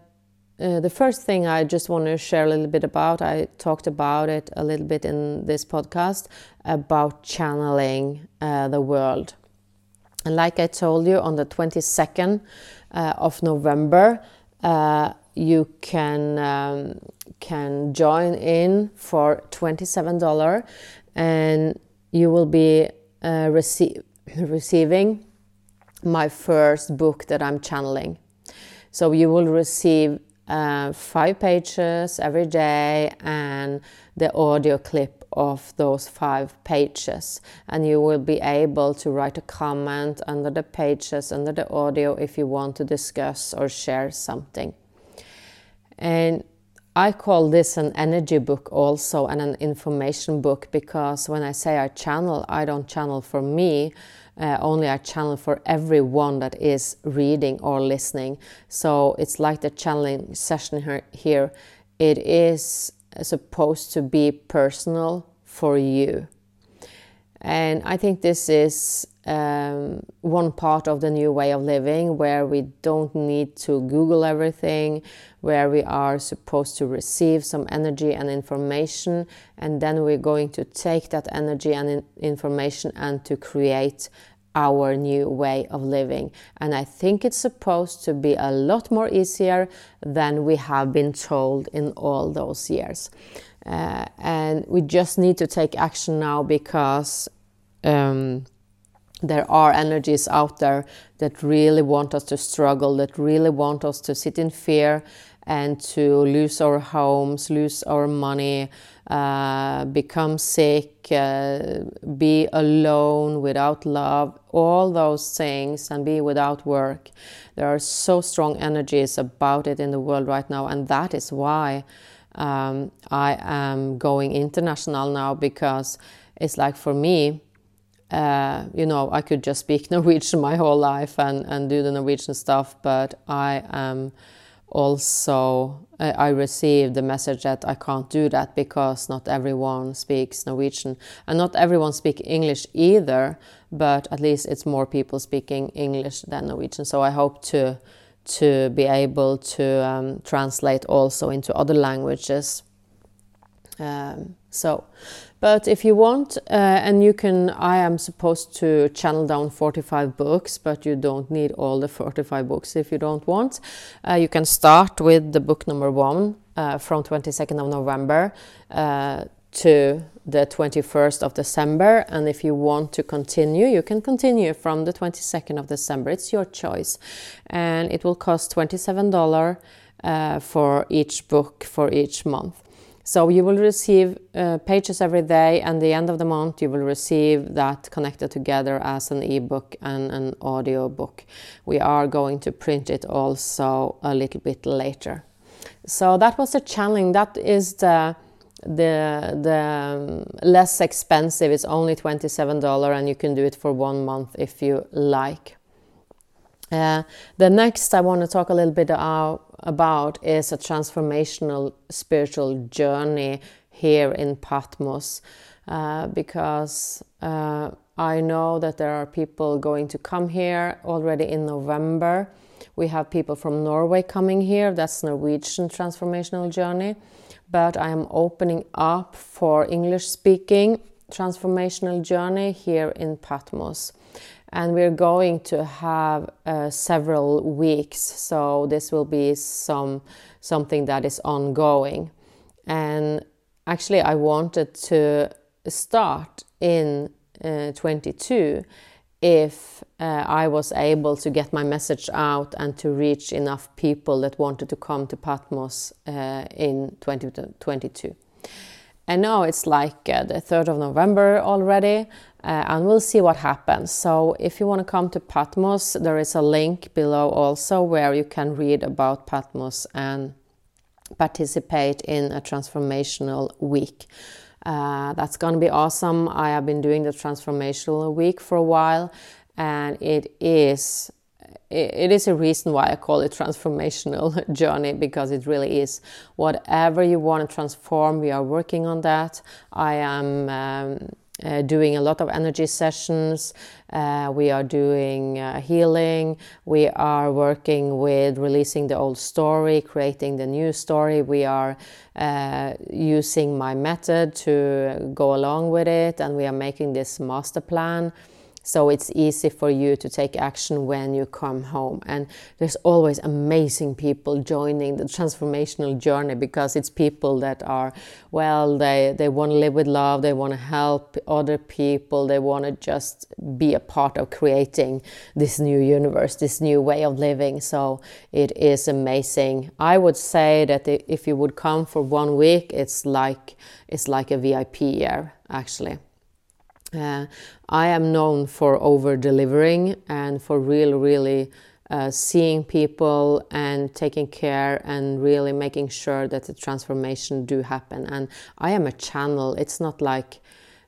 uh, the first thing I just want to share a little bit about, I talked about it a little bit in this podcast about channeling uh, the world. And like I told you, on the 22nd uh, of November, uh, you can um, can join in for $27 and you will be uh, rece- receiving my first book that I'm channeling. So you will receive uh, five pages every day and the audio clip of those five pages and you will be able to write a comment under the pages under the audio if you want to discuss or share something and I call this an energy book also and an information book because when I say I channel, I don't channel for me, uh, only I channel for everyone that is reading or listening. So it's like the channeling session here. It is supposed to be personal for you. And I think this is um, one part of the new way of living where we don't need to Google everything, where we are supposed to receive some energy and information, and then we're going to take that energy and in information and to create our new way of living. And I think it's supposed to be a lot more easier than we have been told in all those years. Uh, and we just need to take action now because um, there are energies out there that really want us to struggle, that really want us to sit in fear and to lose our homes, lose our money, uh, become sick, uh, be alone without love, all those things, and be without work. There are so strong energies about it in the world right now, and that is why um, I am going international now because it's like for me, uh, you know, I could just speak Norwegian my whole life and, and do the Norwegian stuff, but I am also, uh, I received the message that I can't do that because not everyone speaks Norwegian and not everyone speaks English either, but at least it's more people speaking English than Norwegian. So I hope to to be able to um, translate also into other languages. Um, so, but if you want, uh, and you can, I am supposed to channel down 45 books, but you don't need all the 45 books if you don't want. Uh, you can start with the book number one uh, from 22nd of November uh, to the 21st of December. And if you want to continue, you can continue from the 22nd of December. It's your choice. And it will cost $27 uh, for each book for each month. So you will receive uh, pages every day, and the end of the month you will receive that connected together as an ebook and an audio book. We are going to print it also a little bit later. So that was the challenge. That is the the the um, less expensive. It's only twenty seven dollar, and you can do it for one month if you like. Uh, the next I want to talk a little bit about is a transformational spiritual journey here in Patmos uh, because uh, I know that there are people going to come here already in November. We have people from Norway coming here, that's Norwegian transformational journey, but I am opening up for English speaking transformational journey here in Patmos and we're going to have uh, several weeks. So this will be some something that is ongoing. And actually i wanted to start in uh, 22 if uh, I was able to get my message out and to reach enough people that wanted to come to Patmos uh, in 2022. And now it's like uh, the 3rd of November already, uh, and we'll see what happens. So, if you want to come to Patmos, there is a link below also where you can read about Patmos and participate in a transformational week. Uh, that's going to be awesome. I have been doing the transformational week for a while, and it is it is a reason why I call it transformational journey because it really is. Whatever you want to transform, we are working on that. I am um, uh, doing a lot of energy sessions. Uh, we are doing uh, healing. We are working with releasing the old story, creating the new story. We are uh, using my method to go along with it, and we are making this master plan so it's easy for you to take action when you come home. And there's always amazing people joining the transformational journey because it's people that are well they they want to live with love they want to help other people they want to just be a part of creating this new universe this new way of living. So it is amazing. I would say that if you would come for one week it's like it's like a vip year actually uh, I am known for over delivering and for really, really uh, seeing people and taking care and really making sure that the transformation do happen. And I am a channel. It's not like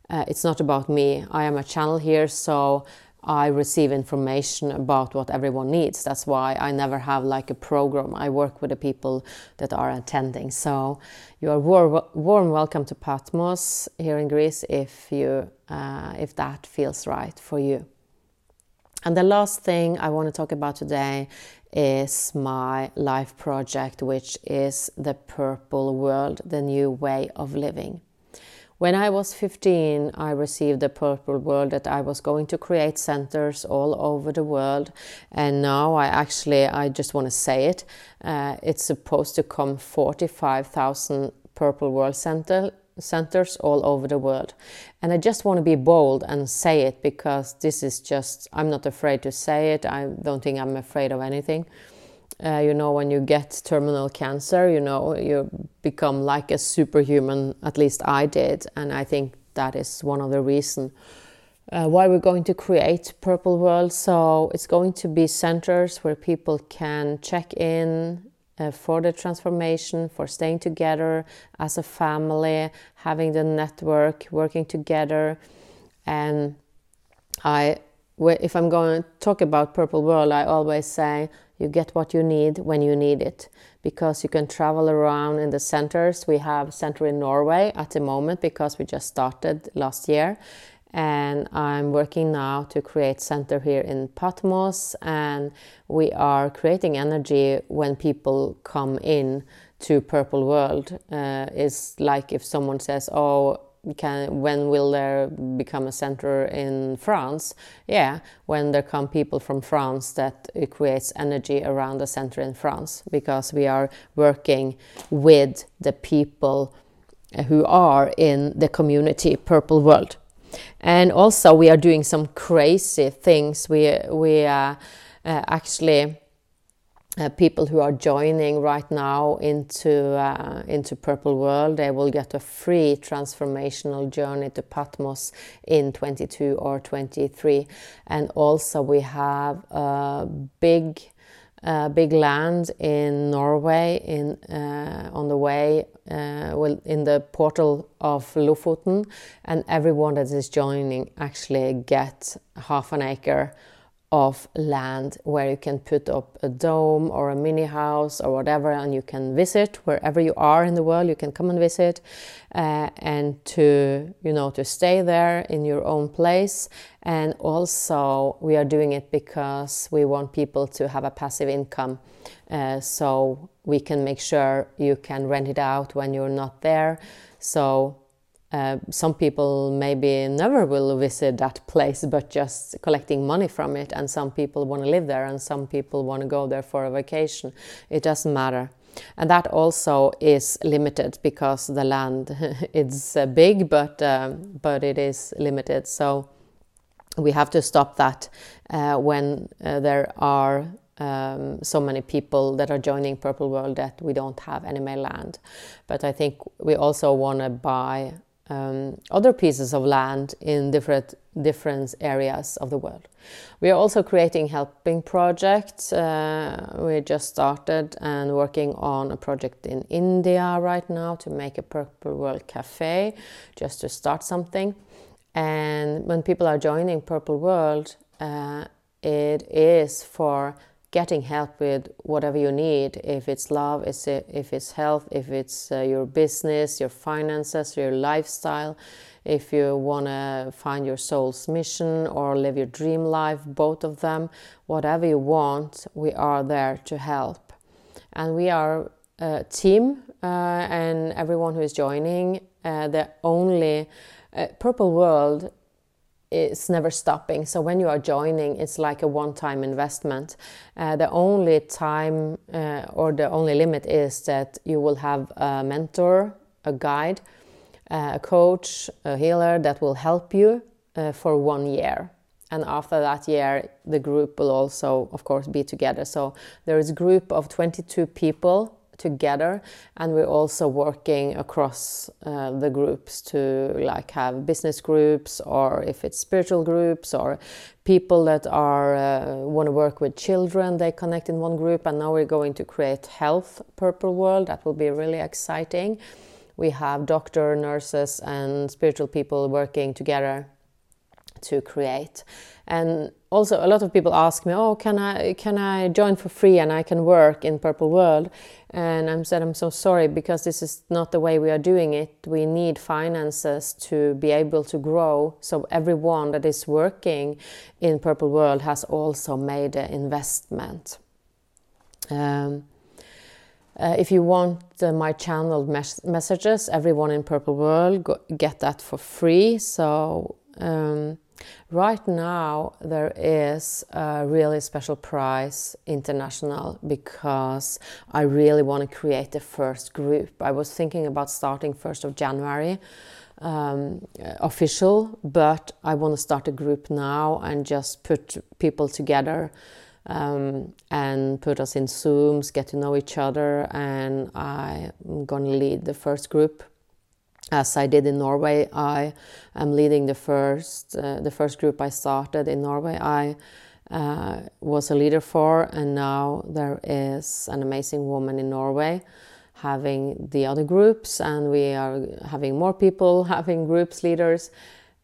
uh, it's not about me. I am a channel here, so I receive information about what everyone needs. That's why I never have like a program. I work with the people that are attending. So you are warm, warm welcome to Patmos here in Greece if you uh, if that feels right for you. And the last thing I want to talk about today is my life project, which is the Purple World, the new way of living. When I was 15, I received the purple world that I was going to create centers all over the world. And now I actually, I just want to say it, uh, it's supposed to come 45,000 purple world center, centers all over the world. And I just want to be bold and say it because this is just, I'm not afraid to say it. I don't think I'm afraid of anything. Uh, you know, when you get terminal cancer, you know, you become like a superhuman. At least I did, and I think that is one of the reasons uh, why we're going to create Purple World. So it's going to be centers where people can check in uh, for the transformation, for staying together as a family, having the network, working together, and I. If I'm going to talk about Purple World, I always say you get what you need when you need it because you can travel around in the centers. We have center in Norway at the moment because we just started last year. And I'm working now to create center here in Patmos and we are creating energy when people come in to Purple World. Uh, it's like if someone says, "Oh, can when will there become a center in France? Yeah, when there come people from France, that it creates energy around the center in France because we are working with the people who are in the community Purple World, and also we are doing some crazy things. We we uh, uh, actually uh, people who are joining right now into uh, into Purple World, they will get a free transformational journey to Patmos in 22 or 23, and also we have a big. Uh, big land in Norway in uh, on the way uh, well in the portal of Lofoten and everyone that is joining actually get half an acre of land where you can put up a dome or a mini house or whatever and you can visit wherever you are in the world you can come and visit uh, and to you know to stay there in your own place. And also we are doing it because we want people to have a passive income uh, so we can make sure you can rent it out when you're not there. So uh, some people maybe never will visit that place but just collecting money from it and some people want to live there and some people want to go there for a vacation. It doesn't matter. And that also is limited because the land is uh, big but um, but it is limited. So we have to stop that uh, when uh, there are um, so many people that are joining Purple World that we don't have any land. But I think we also want to buy um, other pieces of land in different different areas of the world. We are also creating helping projects. Uh, we just started and working on a project in India right now to make a Purple World Cafe, just to start something. And when people are joining Purple World, uh, it is for getting help with whatever you need if it's love if it's health if it's uh, your business your finances your lifestyle if you want to find your soul's mission or live your dream life both of them whatever you want we are there to help. And we are a team uh, and everyone who is joining uh, the only uh, purple world it's never stopping. So when you are joining, it's like a one-time investment. Uh, the only time uh, or the only limit is that you will have a mentor, a guide, uh, a coach, a healer that will help you uh, for one year. And after that year, the group will also, of course, be together. So there is a group of 22 people together and we're also working across uh, the groups to like have business groups or if it's spiritual groups or people that are uh, want to work with children they connect in one group and now we're going to create health purple world. That will be really exciting. We have doctor nurses and spiritual people working together to create. And also a lot of people ask me oh can i can i join for free and i can work in purple world? And i said i'm so sorry because this is not the way we are doing it. We need finances to be able to grow. So everyone that is working in purple world has also made an investment. Um, uh, if you want uh, my channeled mes messages everyone in purple world go, get that for free. So um, Right now, there is a really special prize international because I really want to create the first group. I was thinking about starting 1st of January um, official, but I want to start a group now and just put people together um, and put us in Zooms, get to know each other, and I'm going to lead the first group as I did in Norway. I am leading the first uh, the first group I started in Norway. I uh, was a leader for, and now there is an amazing woman in Norway having the other groups, and we are having more people having groups leaders,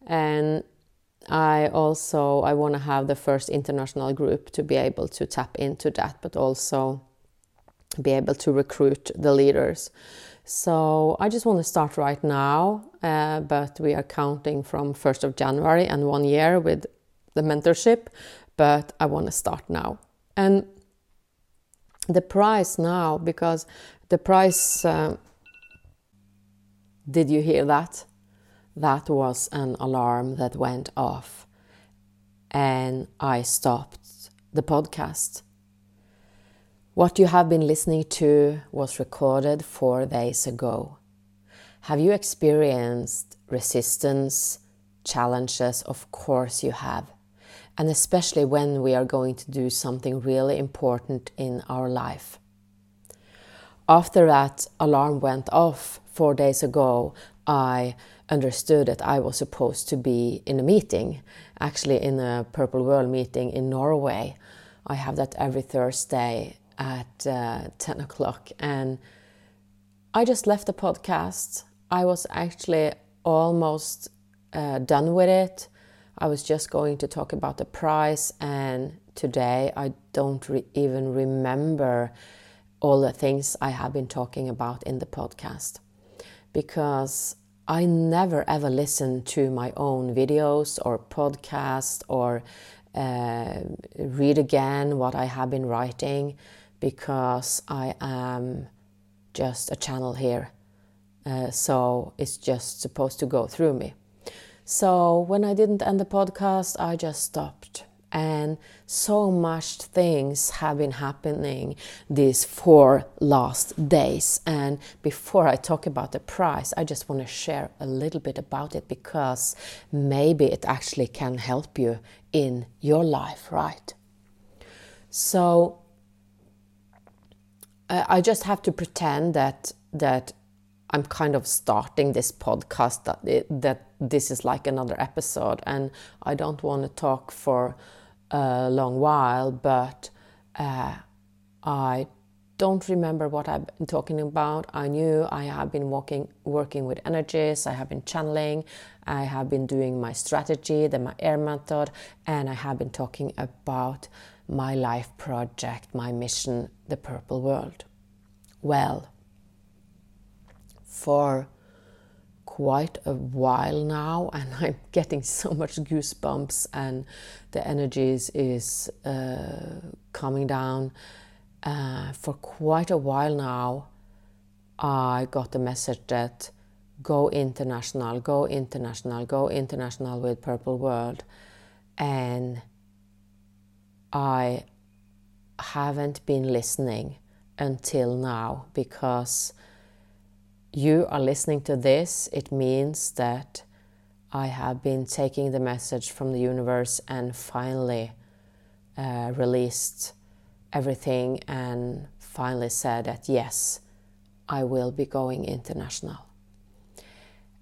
and I also I want to have the first international group to be able to tap into that, but also be able to recruit the leaders. So I just want to start right now, uh, but we are counting from 1st of January and one year with the mentorship, but I want to start now. And the price now, because the price, uh, did you hear that? That was an alarm that went off, and I stopped the podcast. What you have been listening to was recorded four days ago. Have you experienced resistance, challenges? Of course, you have. And especially when we are going to do something really important in our life. After that alarm went off four days ago, I understood that I was supposed to be in a meeting, actually, in a Purple World meeting in Norway. I have that every Thursday at uh, 10 o'clock and I just left the podcast. I was actually almost uh, done with it. I was just going to talk about the price, and today I don't re- even remember all the things I have been talking about in the podcast because I never ever listen to my own videos or podcast or uh, read again what I have been writing because I am just a channel here. Uh, so it's just supposed to go through me. So when I didn't end the podcast, I just stopped and so much things have been happening these four last days and before i talk about the price i just want to share a little bit about it because maybe it actually can help you in your life right so i just have to pretend that that i'm kind of starting this podcast that, it, that this is like another episode and i don't want to talk for a long while, but uh, I don't remember what I've been talking about. I knew I have been walking, working with energies, I have been channeling, I have been doing my strategy, then my air method, and I have been talking about my life project, my mission, the purple world. Well, for quite a while now, and I'm getting so much goosebumps, and the energies is uh, coming down. Uh, for quite a while now, I got the message that go international, go international, go international with Purple World, and I haven't been listening until now because you are listening to this, it means that I have been taking the message from the universe and finally uh, released everything and finally said that yes, I will be going international.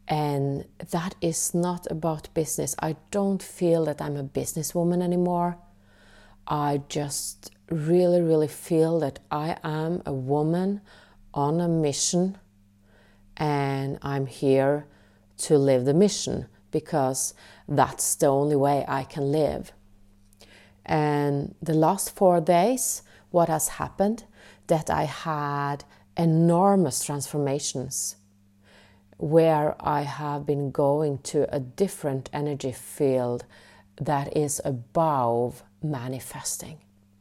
And that is not about business. I don't feel that I'm a businesswoman anymore. I just really, really feel that I am a woman on a mission and I'm here to live the mission because that's the only way I can live. And the last four days, what has happened? That I had enormous transformations where I have been going to a different energy field that is above manifesting.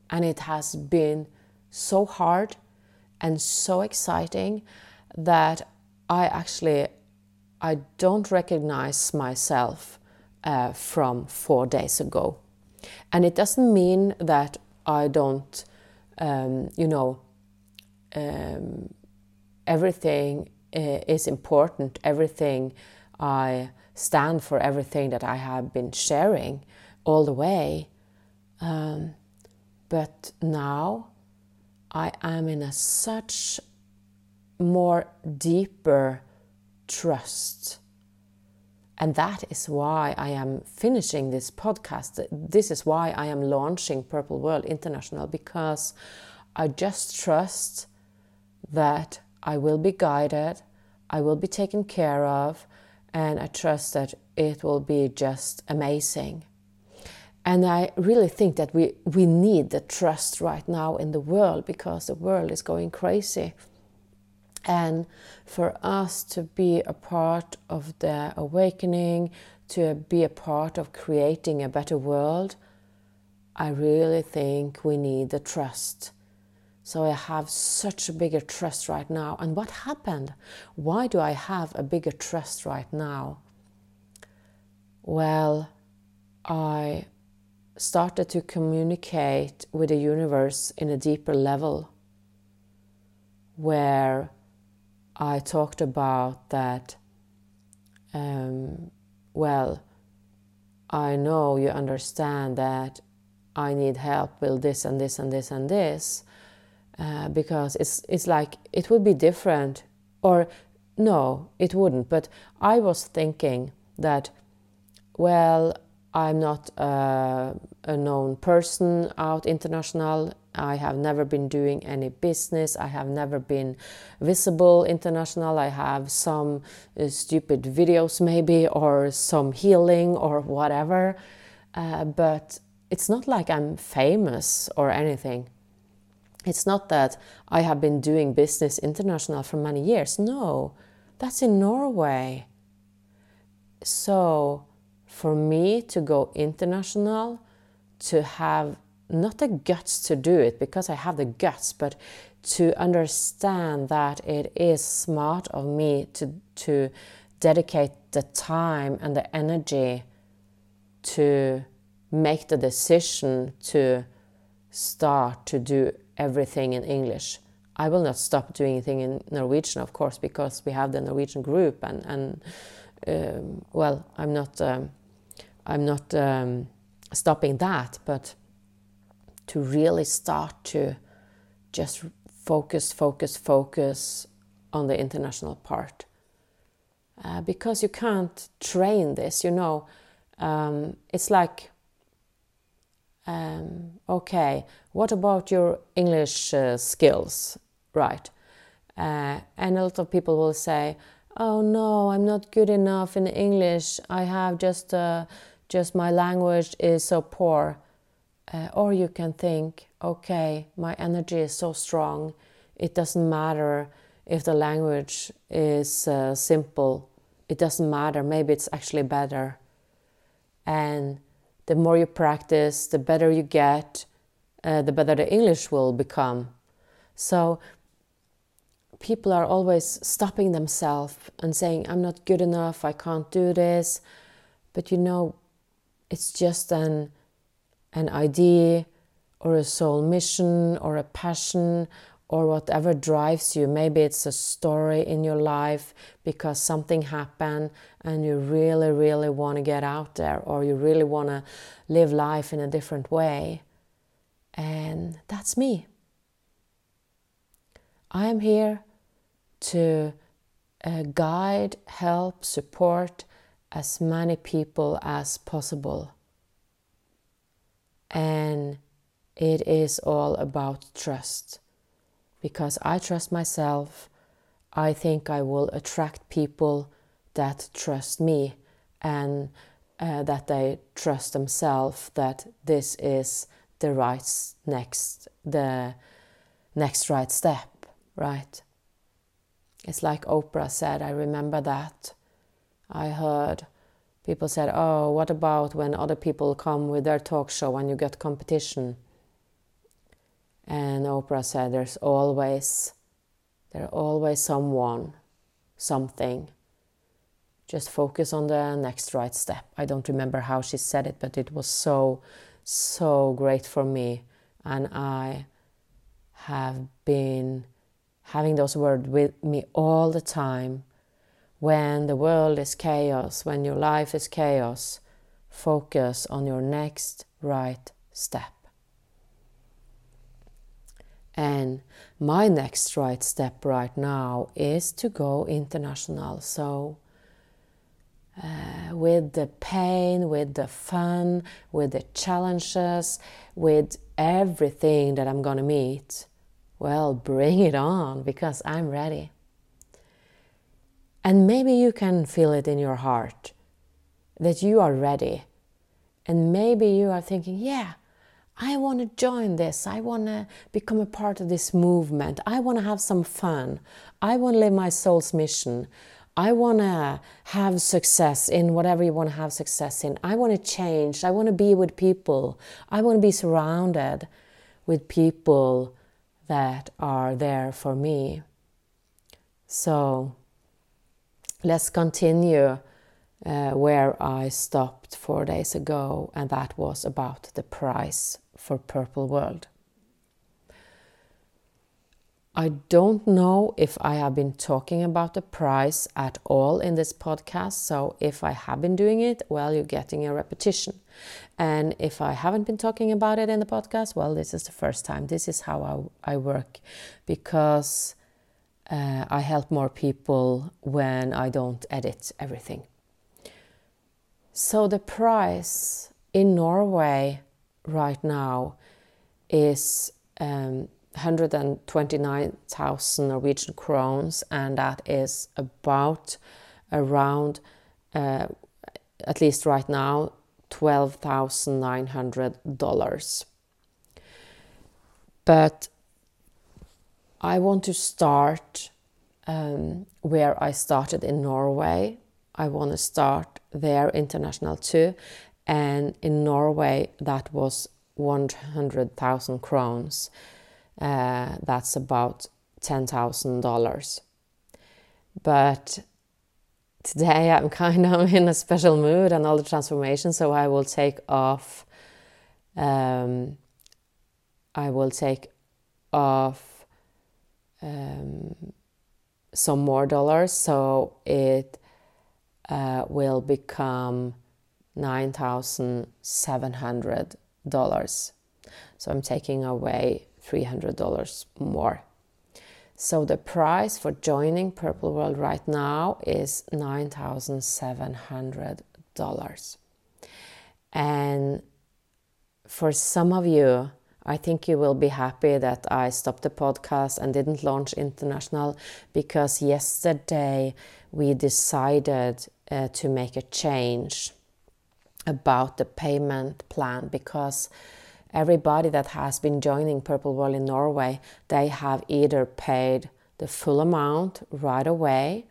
And it has been so hard and so exciting that I actually I don't recognize myself uh, from four days ago, and it doesn't mean that I don't, um, you know, um, everything uh, is important. Everything I stand for, everything that I have been sharing all the way. Um, but now I am in a such more deeper trust. And that is why I am finishing this podcast. This is why I am launching Purple World International because I just trust that I will be guided, I will be taken care of, and I trust that it will be just amazing. And I really think that we, we need the trust right now in the world because the world is going crazy. And for us to be a part of the awakening, to be a part of creating a better world, I really think we need the trust. So I have such a bigger trust right now. And what happened? Why do I have a bigger trust right now? Well, I started to communicate with the universe in a deeper level where I talked about that, um, well, I know you understand that I need help with this and this and this and this, uh, because it's, it's like it would be different, or no, it wouldn't. But I was thinking that, well, I'm not a, a known person out international I have never been doing any business. I have never been visible international. I have some uh, stupid videos, maybe, or some healing or whatever. Uh, but it's not like I'm famous or anything. It's not that I have been doing business international for many years. No, that's in Norway. So, for me to go international, to have not the guts to do it because I have the guts, but to understand that it is smart of me to, to dedicate the time and the energy to make the decision to start to do everything in English. I will not stop doing anything in Norwegian, of course, because we have the Norwegian group, and and um, well, I'm not um, I'm not um, stopping that, but to really start to just focus, focus, focus on the international part. Uh, because you can't train this, you know. Um, it's like, um, okay, what about your English uh, skills? Right. Uh, and a lot of people will say, oh no, I'm not good enough in English. I have just, uh, just my language is so poor. Uh, or you can think, okay, my energy is so strong, it doesn't matter if the language is uh, simple, it doesn't matter, maybe it's actually better. And the more you practice, the better you get, uh, the better the English will become. So people are always stopping themselves and saying, I'm not good enough, I can't do this. But you know, it's just an an idea or a soul mission or a passion or whatever drives you. Maybe it's a story in your life because something happened and you really, really want to get out there or you really want to live life in a different way. And that's me. I am here to uh, guide, help, support as many people as possible and it is all about trust. Because I trust myself, I think I will attract people that trust me and uh, that they trust themselves that this is the right next the next right step right it's like oprah said i remember that i heard people said, Oh, what about when other people come with their talk show and you get competition? And Oprah said, There's always, there's always someone, something. Just focus on the next right step. I don't remember how she said it, but it was so, so great for me. And I have been having those words with me all the time when the world is chaos, when your life is chaos, focus on your next right step. And my next right step right now is to go international. So, uh, with the pain, with the fun, with the challenges, with everything that I'm gonna meet, well, bring it on because I'm ready. And maybe you can feel it in your heart that you are ready. And maybe you are thinking, yeah, I want to join this. I want to become a part of this movement. I want to have some fun. I want to live my soul's mission. I want to have success in whatever you want to have success in. I want to change. I want to be with people. I want to be surrounded with people that are there for me. So, let's continue uh, where I stopped four days ago, and that was about the price for Purple World. I don't know if I have been talking about the price at all in this podcast. So, if I have been doing it, well, you're getting a repetition. And if I haven't been talking about it in the podcast, well, this is the first time. This is how I, I work because uh, I help more people when I don't edit everything. So the price in Norway right now is um, 129,000 Norwegian crowns, and that is about around, uh, at least right now, $12,900. But I want to start um, where I started in Norway. I want to start there international too. And in Norway, that was 100,000 crowns. Uh, that's about $10,000. But today I'm kind of in a special mood and all the transformation, so I will take off um, I will take off um, some more dollars, so it uh, will become nine thousand seven hundred dollars. So I'm taking away three hundred dollars more. So the price for joining Purple World right now is nine thousand seven hundred dollars. And for some of you, I think you will be happy that I stopped the podcast and didn't launch international because yesterday we decided uh, to make a change about the payment plan because everybody that has been joining Purple World in Norway, they have either paid the full amount right away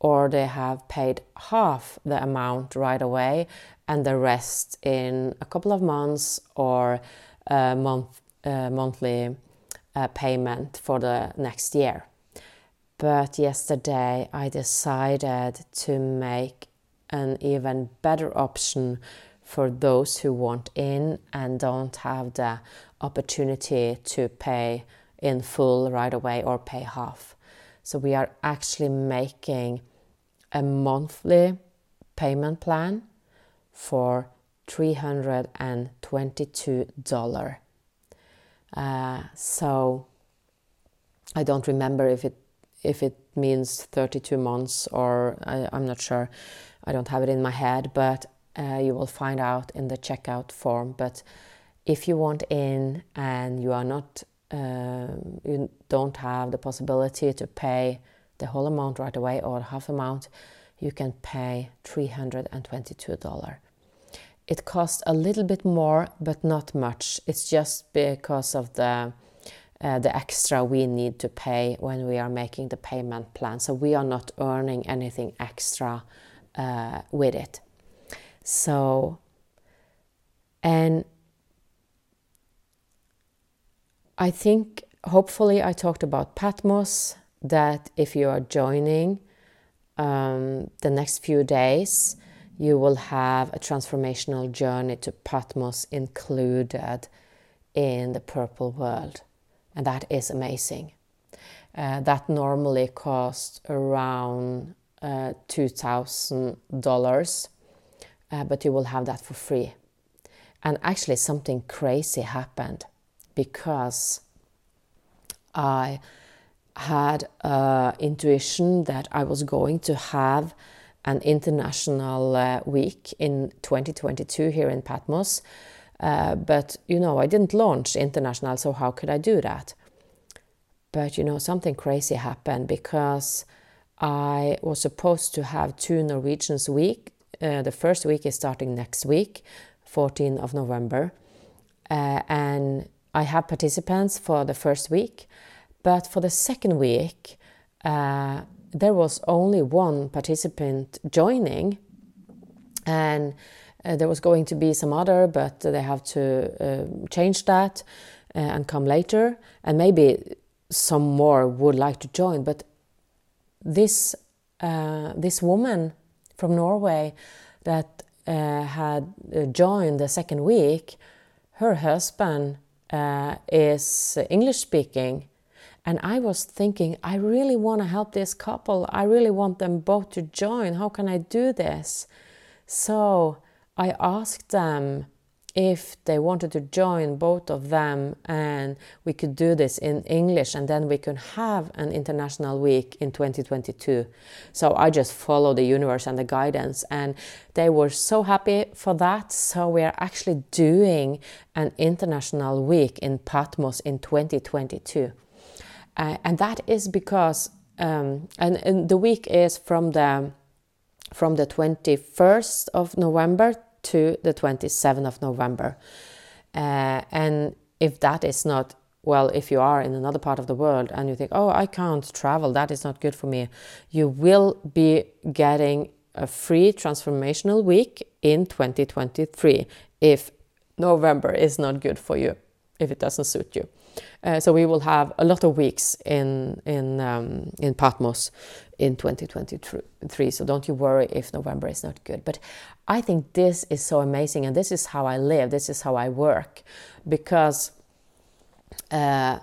or they have paid half the amount right away and the rest in a couple of months or a month, a monthly uh, payment for the next year. But yesterday I decided to make an even better option for those who want in and don't have the opportunity to pay in full right away or pay half. So we are actually making a monthly payment plan for $322. Uh, so I don't remember if it if it means 32 months or I, am not sure. I don't have it in my head, but uh, you will find out in the checkout form. But if you want in and you are not, uh, you don't have the possibility to pay the whole amount right away or half amount, you can pay $322. It costs a little bit more, but not much. It's just because of the uh, the extra we need to pay when we are making the payment plan. So we are not earning anything extra uh, with it. So, and I think hopefully I talked about Patmos that if you are joining um, the next few days, you will have a transformational journey to Patmos included in the purple world. And that is amazing. Uh, that normally costs around uh, $2,000, uh, but you will have that for free. And actually, something crazy happened because I had uh, intuition that I was going to have an international uh, week in 2022 here in Patmos. Uh, but you know, I didn't launch international, so how could I do that? But you know, something crazy happened because I was supposed to have two Norwegians week. Uh, the first week is starting next week, 14th of November, uh, and I have participants for the first week. But for the second week, uh, there was only one participant joining, and uh, there was going to be some other, but they have to uh, change that uh, and come later. And maybe some more would like to join, but this uh, this woman from Norway that uh, had joined the second week, her husband is English speaking and I was thinking, I really want to help this couple. I really want them both to join. How can I do this? So I asked them if they wanted to join both of them and we could do this in English and then we could have an international week in 2022. So I just followed the universe and the guidance and they were so happy for that. So we are actually doing an international week in Patmos in 2022. Uh, and that is because, um, and, and, the week is from the from the 21st of November to the 27th of November. Uh, and if that is not well, if you are in another part of the world and you think, oh, I can't travel, that is not good for me, you will be getting a free transformational week in 2023 if November is not good for you, if it doesn't suit you. Uh, so we will have a lot of weeks in in um, in Patmos in 2023. So don't you worry if November is not good. But I think this is so amazing, and this is how I live, this is how I work, because uh,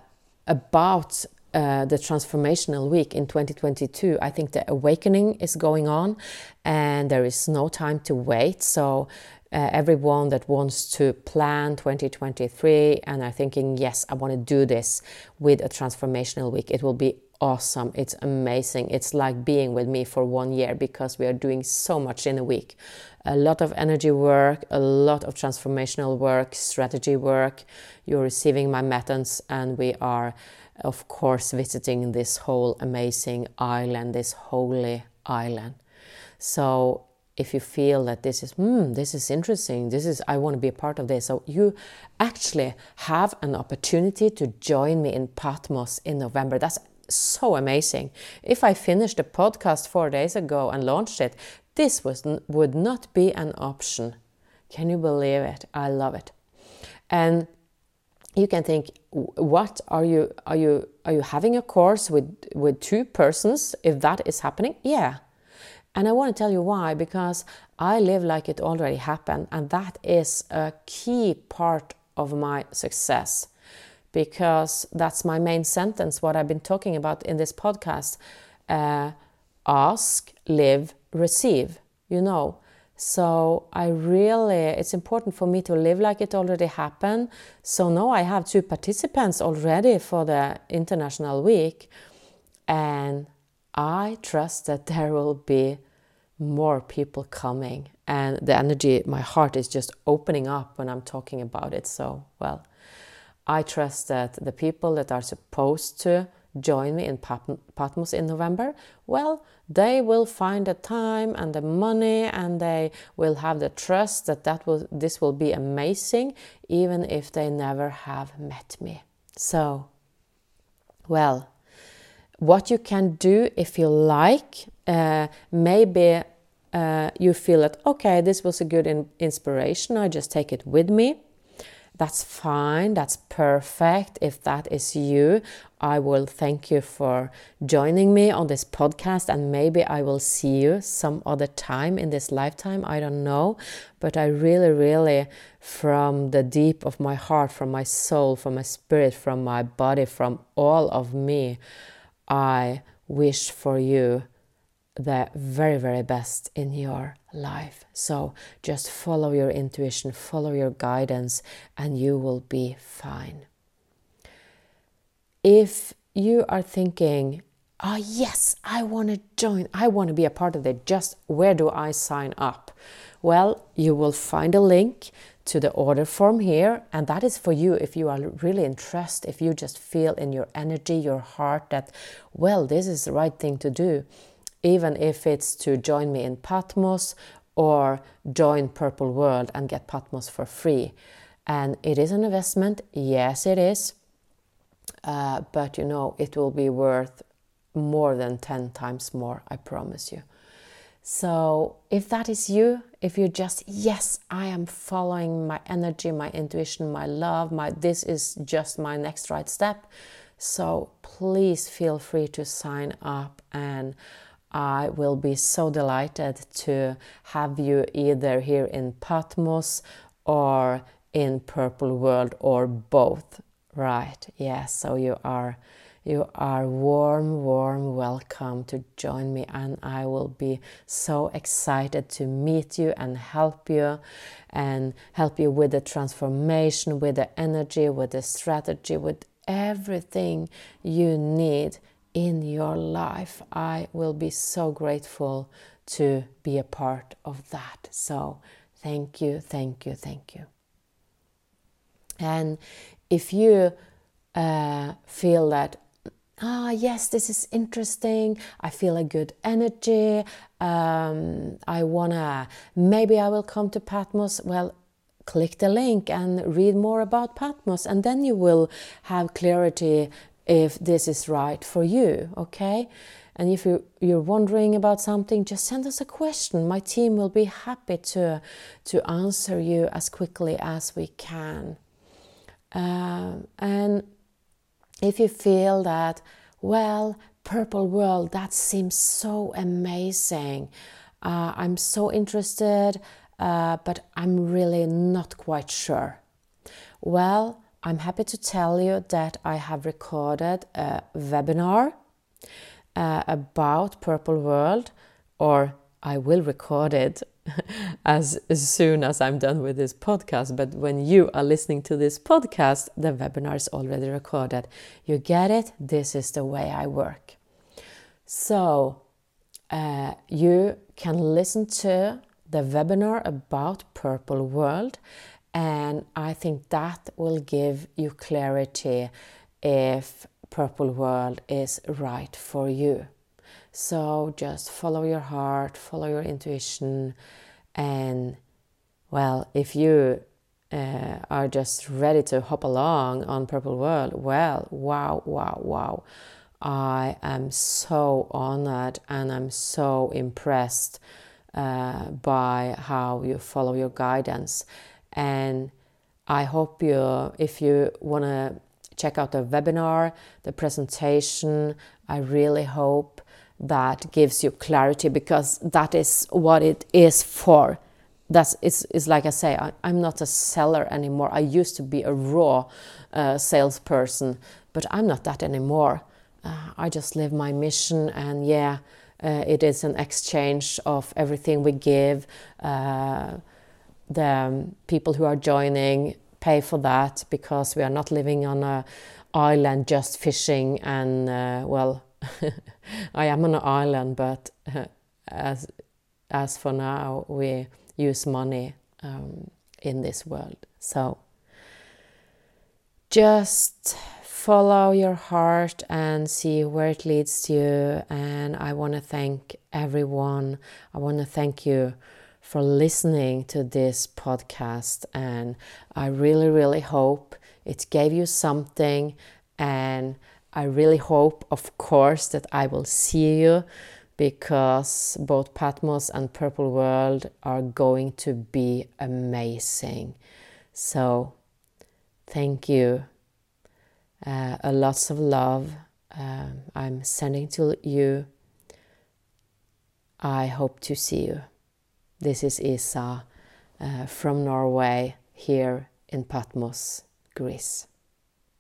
about uh, the transformational week in 2022, I think the awakening is going on and there is no time to wait. So, uh, everyone that wants to plan 2023 and are thinking, yes, I want to do this with a transformational week, it will be awesome. It's amazing. It's like being with me for one year because we are doing so much in a week. A lot of energy work, a lot of transformational work, strategy work. You're receiving my methods, and we are, of course, visiting this whole amazing island, this holy island. So if you feel that this is hmm this is interesting this is i want to be a part of this so you actually have an opportunity to join me in patmos in november that's so amazing. If I finished the podcast four days ago and launched it, this was, would not be an option. Can you believe it? I love it. And you can think, what are you are you are you having a course with with two persons if that is happening? Yeah. And I want to tell you why because I live like it already happened and that is a key part of my success because that's my main sentence, what I've been talking about in this podcast. Uh, ask, live, receive, you know. So I really, it's important for me to live like it already happened. So now I have two participants already for the International Week. And I trust that there will be more people coming. And the energy, my heart is just opening up when I'm talking about it. So, well, I trust that the people that are supposed to join me in Patmos in November, well, they will find the time and the money and they will have the trust that, that will, this will be amazing, even if they never have met me. So, well, what you can do if you like, uh, maybe uh, you feel that, okay, this was a good in inspiration, I just take it with me that's fine, that's perfect. If that is you, I will thank you for joining me on this podcast, and maybe I will see you some other time in this lifetime. I don't know, but I really, really, from the deep of my heart, from my soul, from my spirit, from my body, from all of me, I wish for you the very, very best in your life. So just follow your intuition, follow your guidance, and you will be fine. If you are thinking, oh, yes, I want to join, I want to be a part of it, just where do I sign up? Well, you will find a link to the order form here, and that is for you if you are really in trust, if you just feel in your energy, your heart that, well, this is the right thing to do even if it's to join me in Patmos or join Purple World and get Patmos for free. And it is an investment, yes, it is, uh, but you know, it will be worth more than 10 times more, I promise you. So, if that is you, if you just, yes, I am following my energy, my intuition, my love, my this is just my next right step. So, please feel free to sign up and I will be so delighted to have you either here in Patmos or in Purple World or both. Right? Yes, so you are you are warm, warm welcome to join me, and I will be so excited to meet you and help you and help you with the transformation, with the energy, with the strategy, with everything you need in your life. I will be so grateful to be a part of that. So, thank you, thank you, thank you. And if you uh, feel that, ah, yes, this is interesting, I feel a good energy, um, I wanna, maybe I will come to Patmos, well, click the link and read more about Patmos, and then you will have clarity if this is right for you, okay? And if you're wondering about something, just send us a question. My team will be happy to, to answer you as quickly as we can. Um, and if you feel that, well, Purple World, that seems so amazing. Uh, I'm so interested, uh, but I'm really not quite sure. Well, I'm happy to tell you that I have recorded a webinar uh, about Purple World, or I will record it as, as soon as I'm done with this podcast. But when you are listening to this podcast, the webinar is already recorded. You get it? This is the way I work. So uh, you can listen to the webinar about Purple World, and I think that will give you clarity if Purple World is right for you. So just follow your heart, follow your intuition, and well, if you uh, are just ready to hop along on Purple World, well, wow, wow, wow. I am so honored and I'm so impressed uh, by how you follow your guidance. And I hope you, if you want to check out the webinar, the presentation, I really hope that gives you clarity because that is what it is for. That's it's, it's like I say, I, am not a seller anymore. I used to be a raw uh, salesperson, but I'm not that anymore. Uh, I just live my mission, and yeah, uh, it is an exchange of everything we give. The um, people who are joining pay for that because we are not living on a island just fishing and uh, well I am on an island, but as as for now, we use money um, in this world. So just follow your heart and see where it leads you. And I want to thank everyone. I want to thank you for listening to this podcast. And I really, really hope it gave you something. And I really hope, of course, that I will see you because both Patmos and Purple World are going to be amazing. So, thank you. Uh, a lots of love um, I'm sending to you. I hope to see you. This is Isa uh, from Norway here in Patmos, Greece.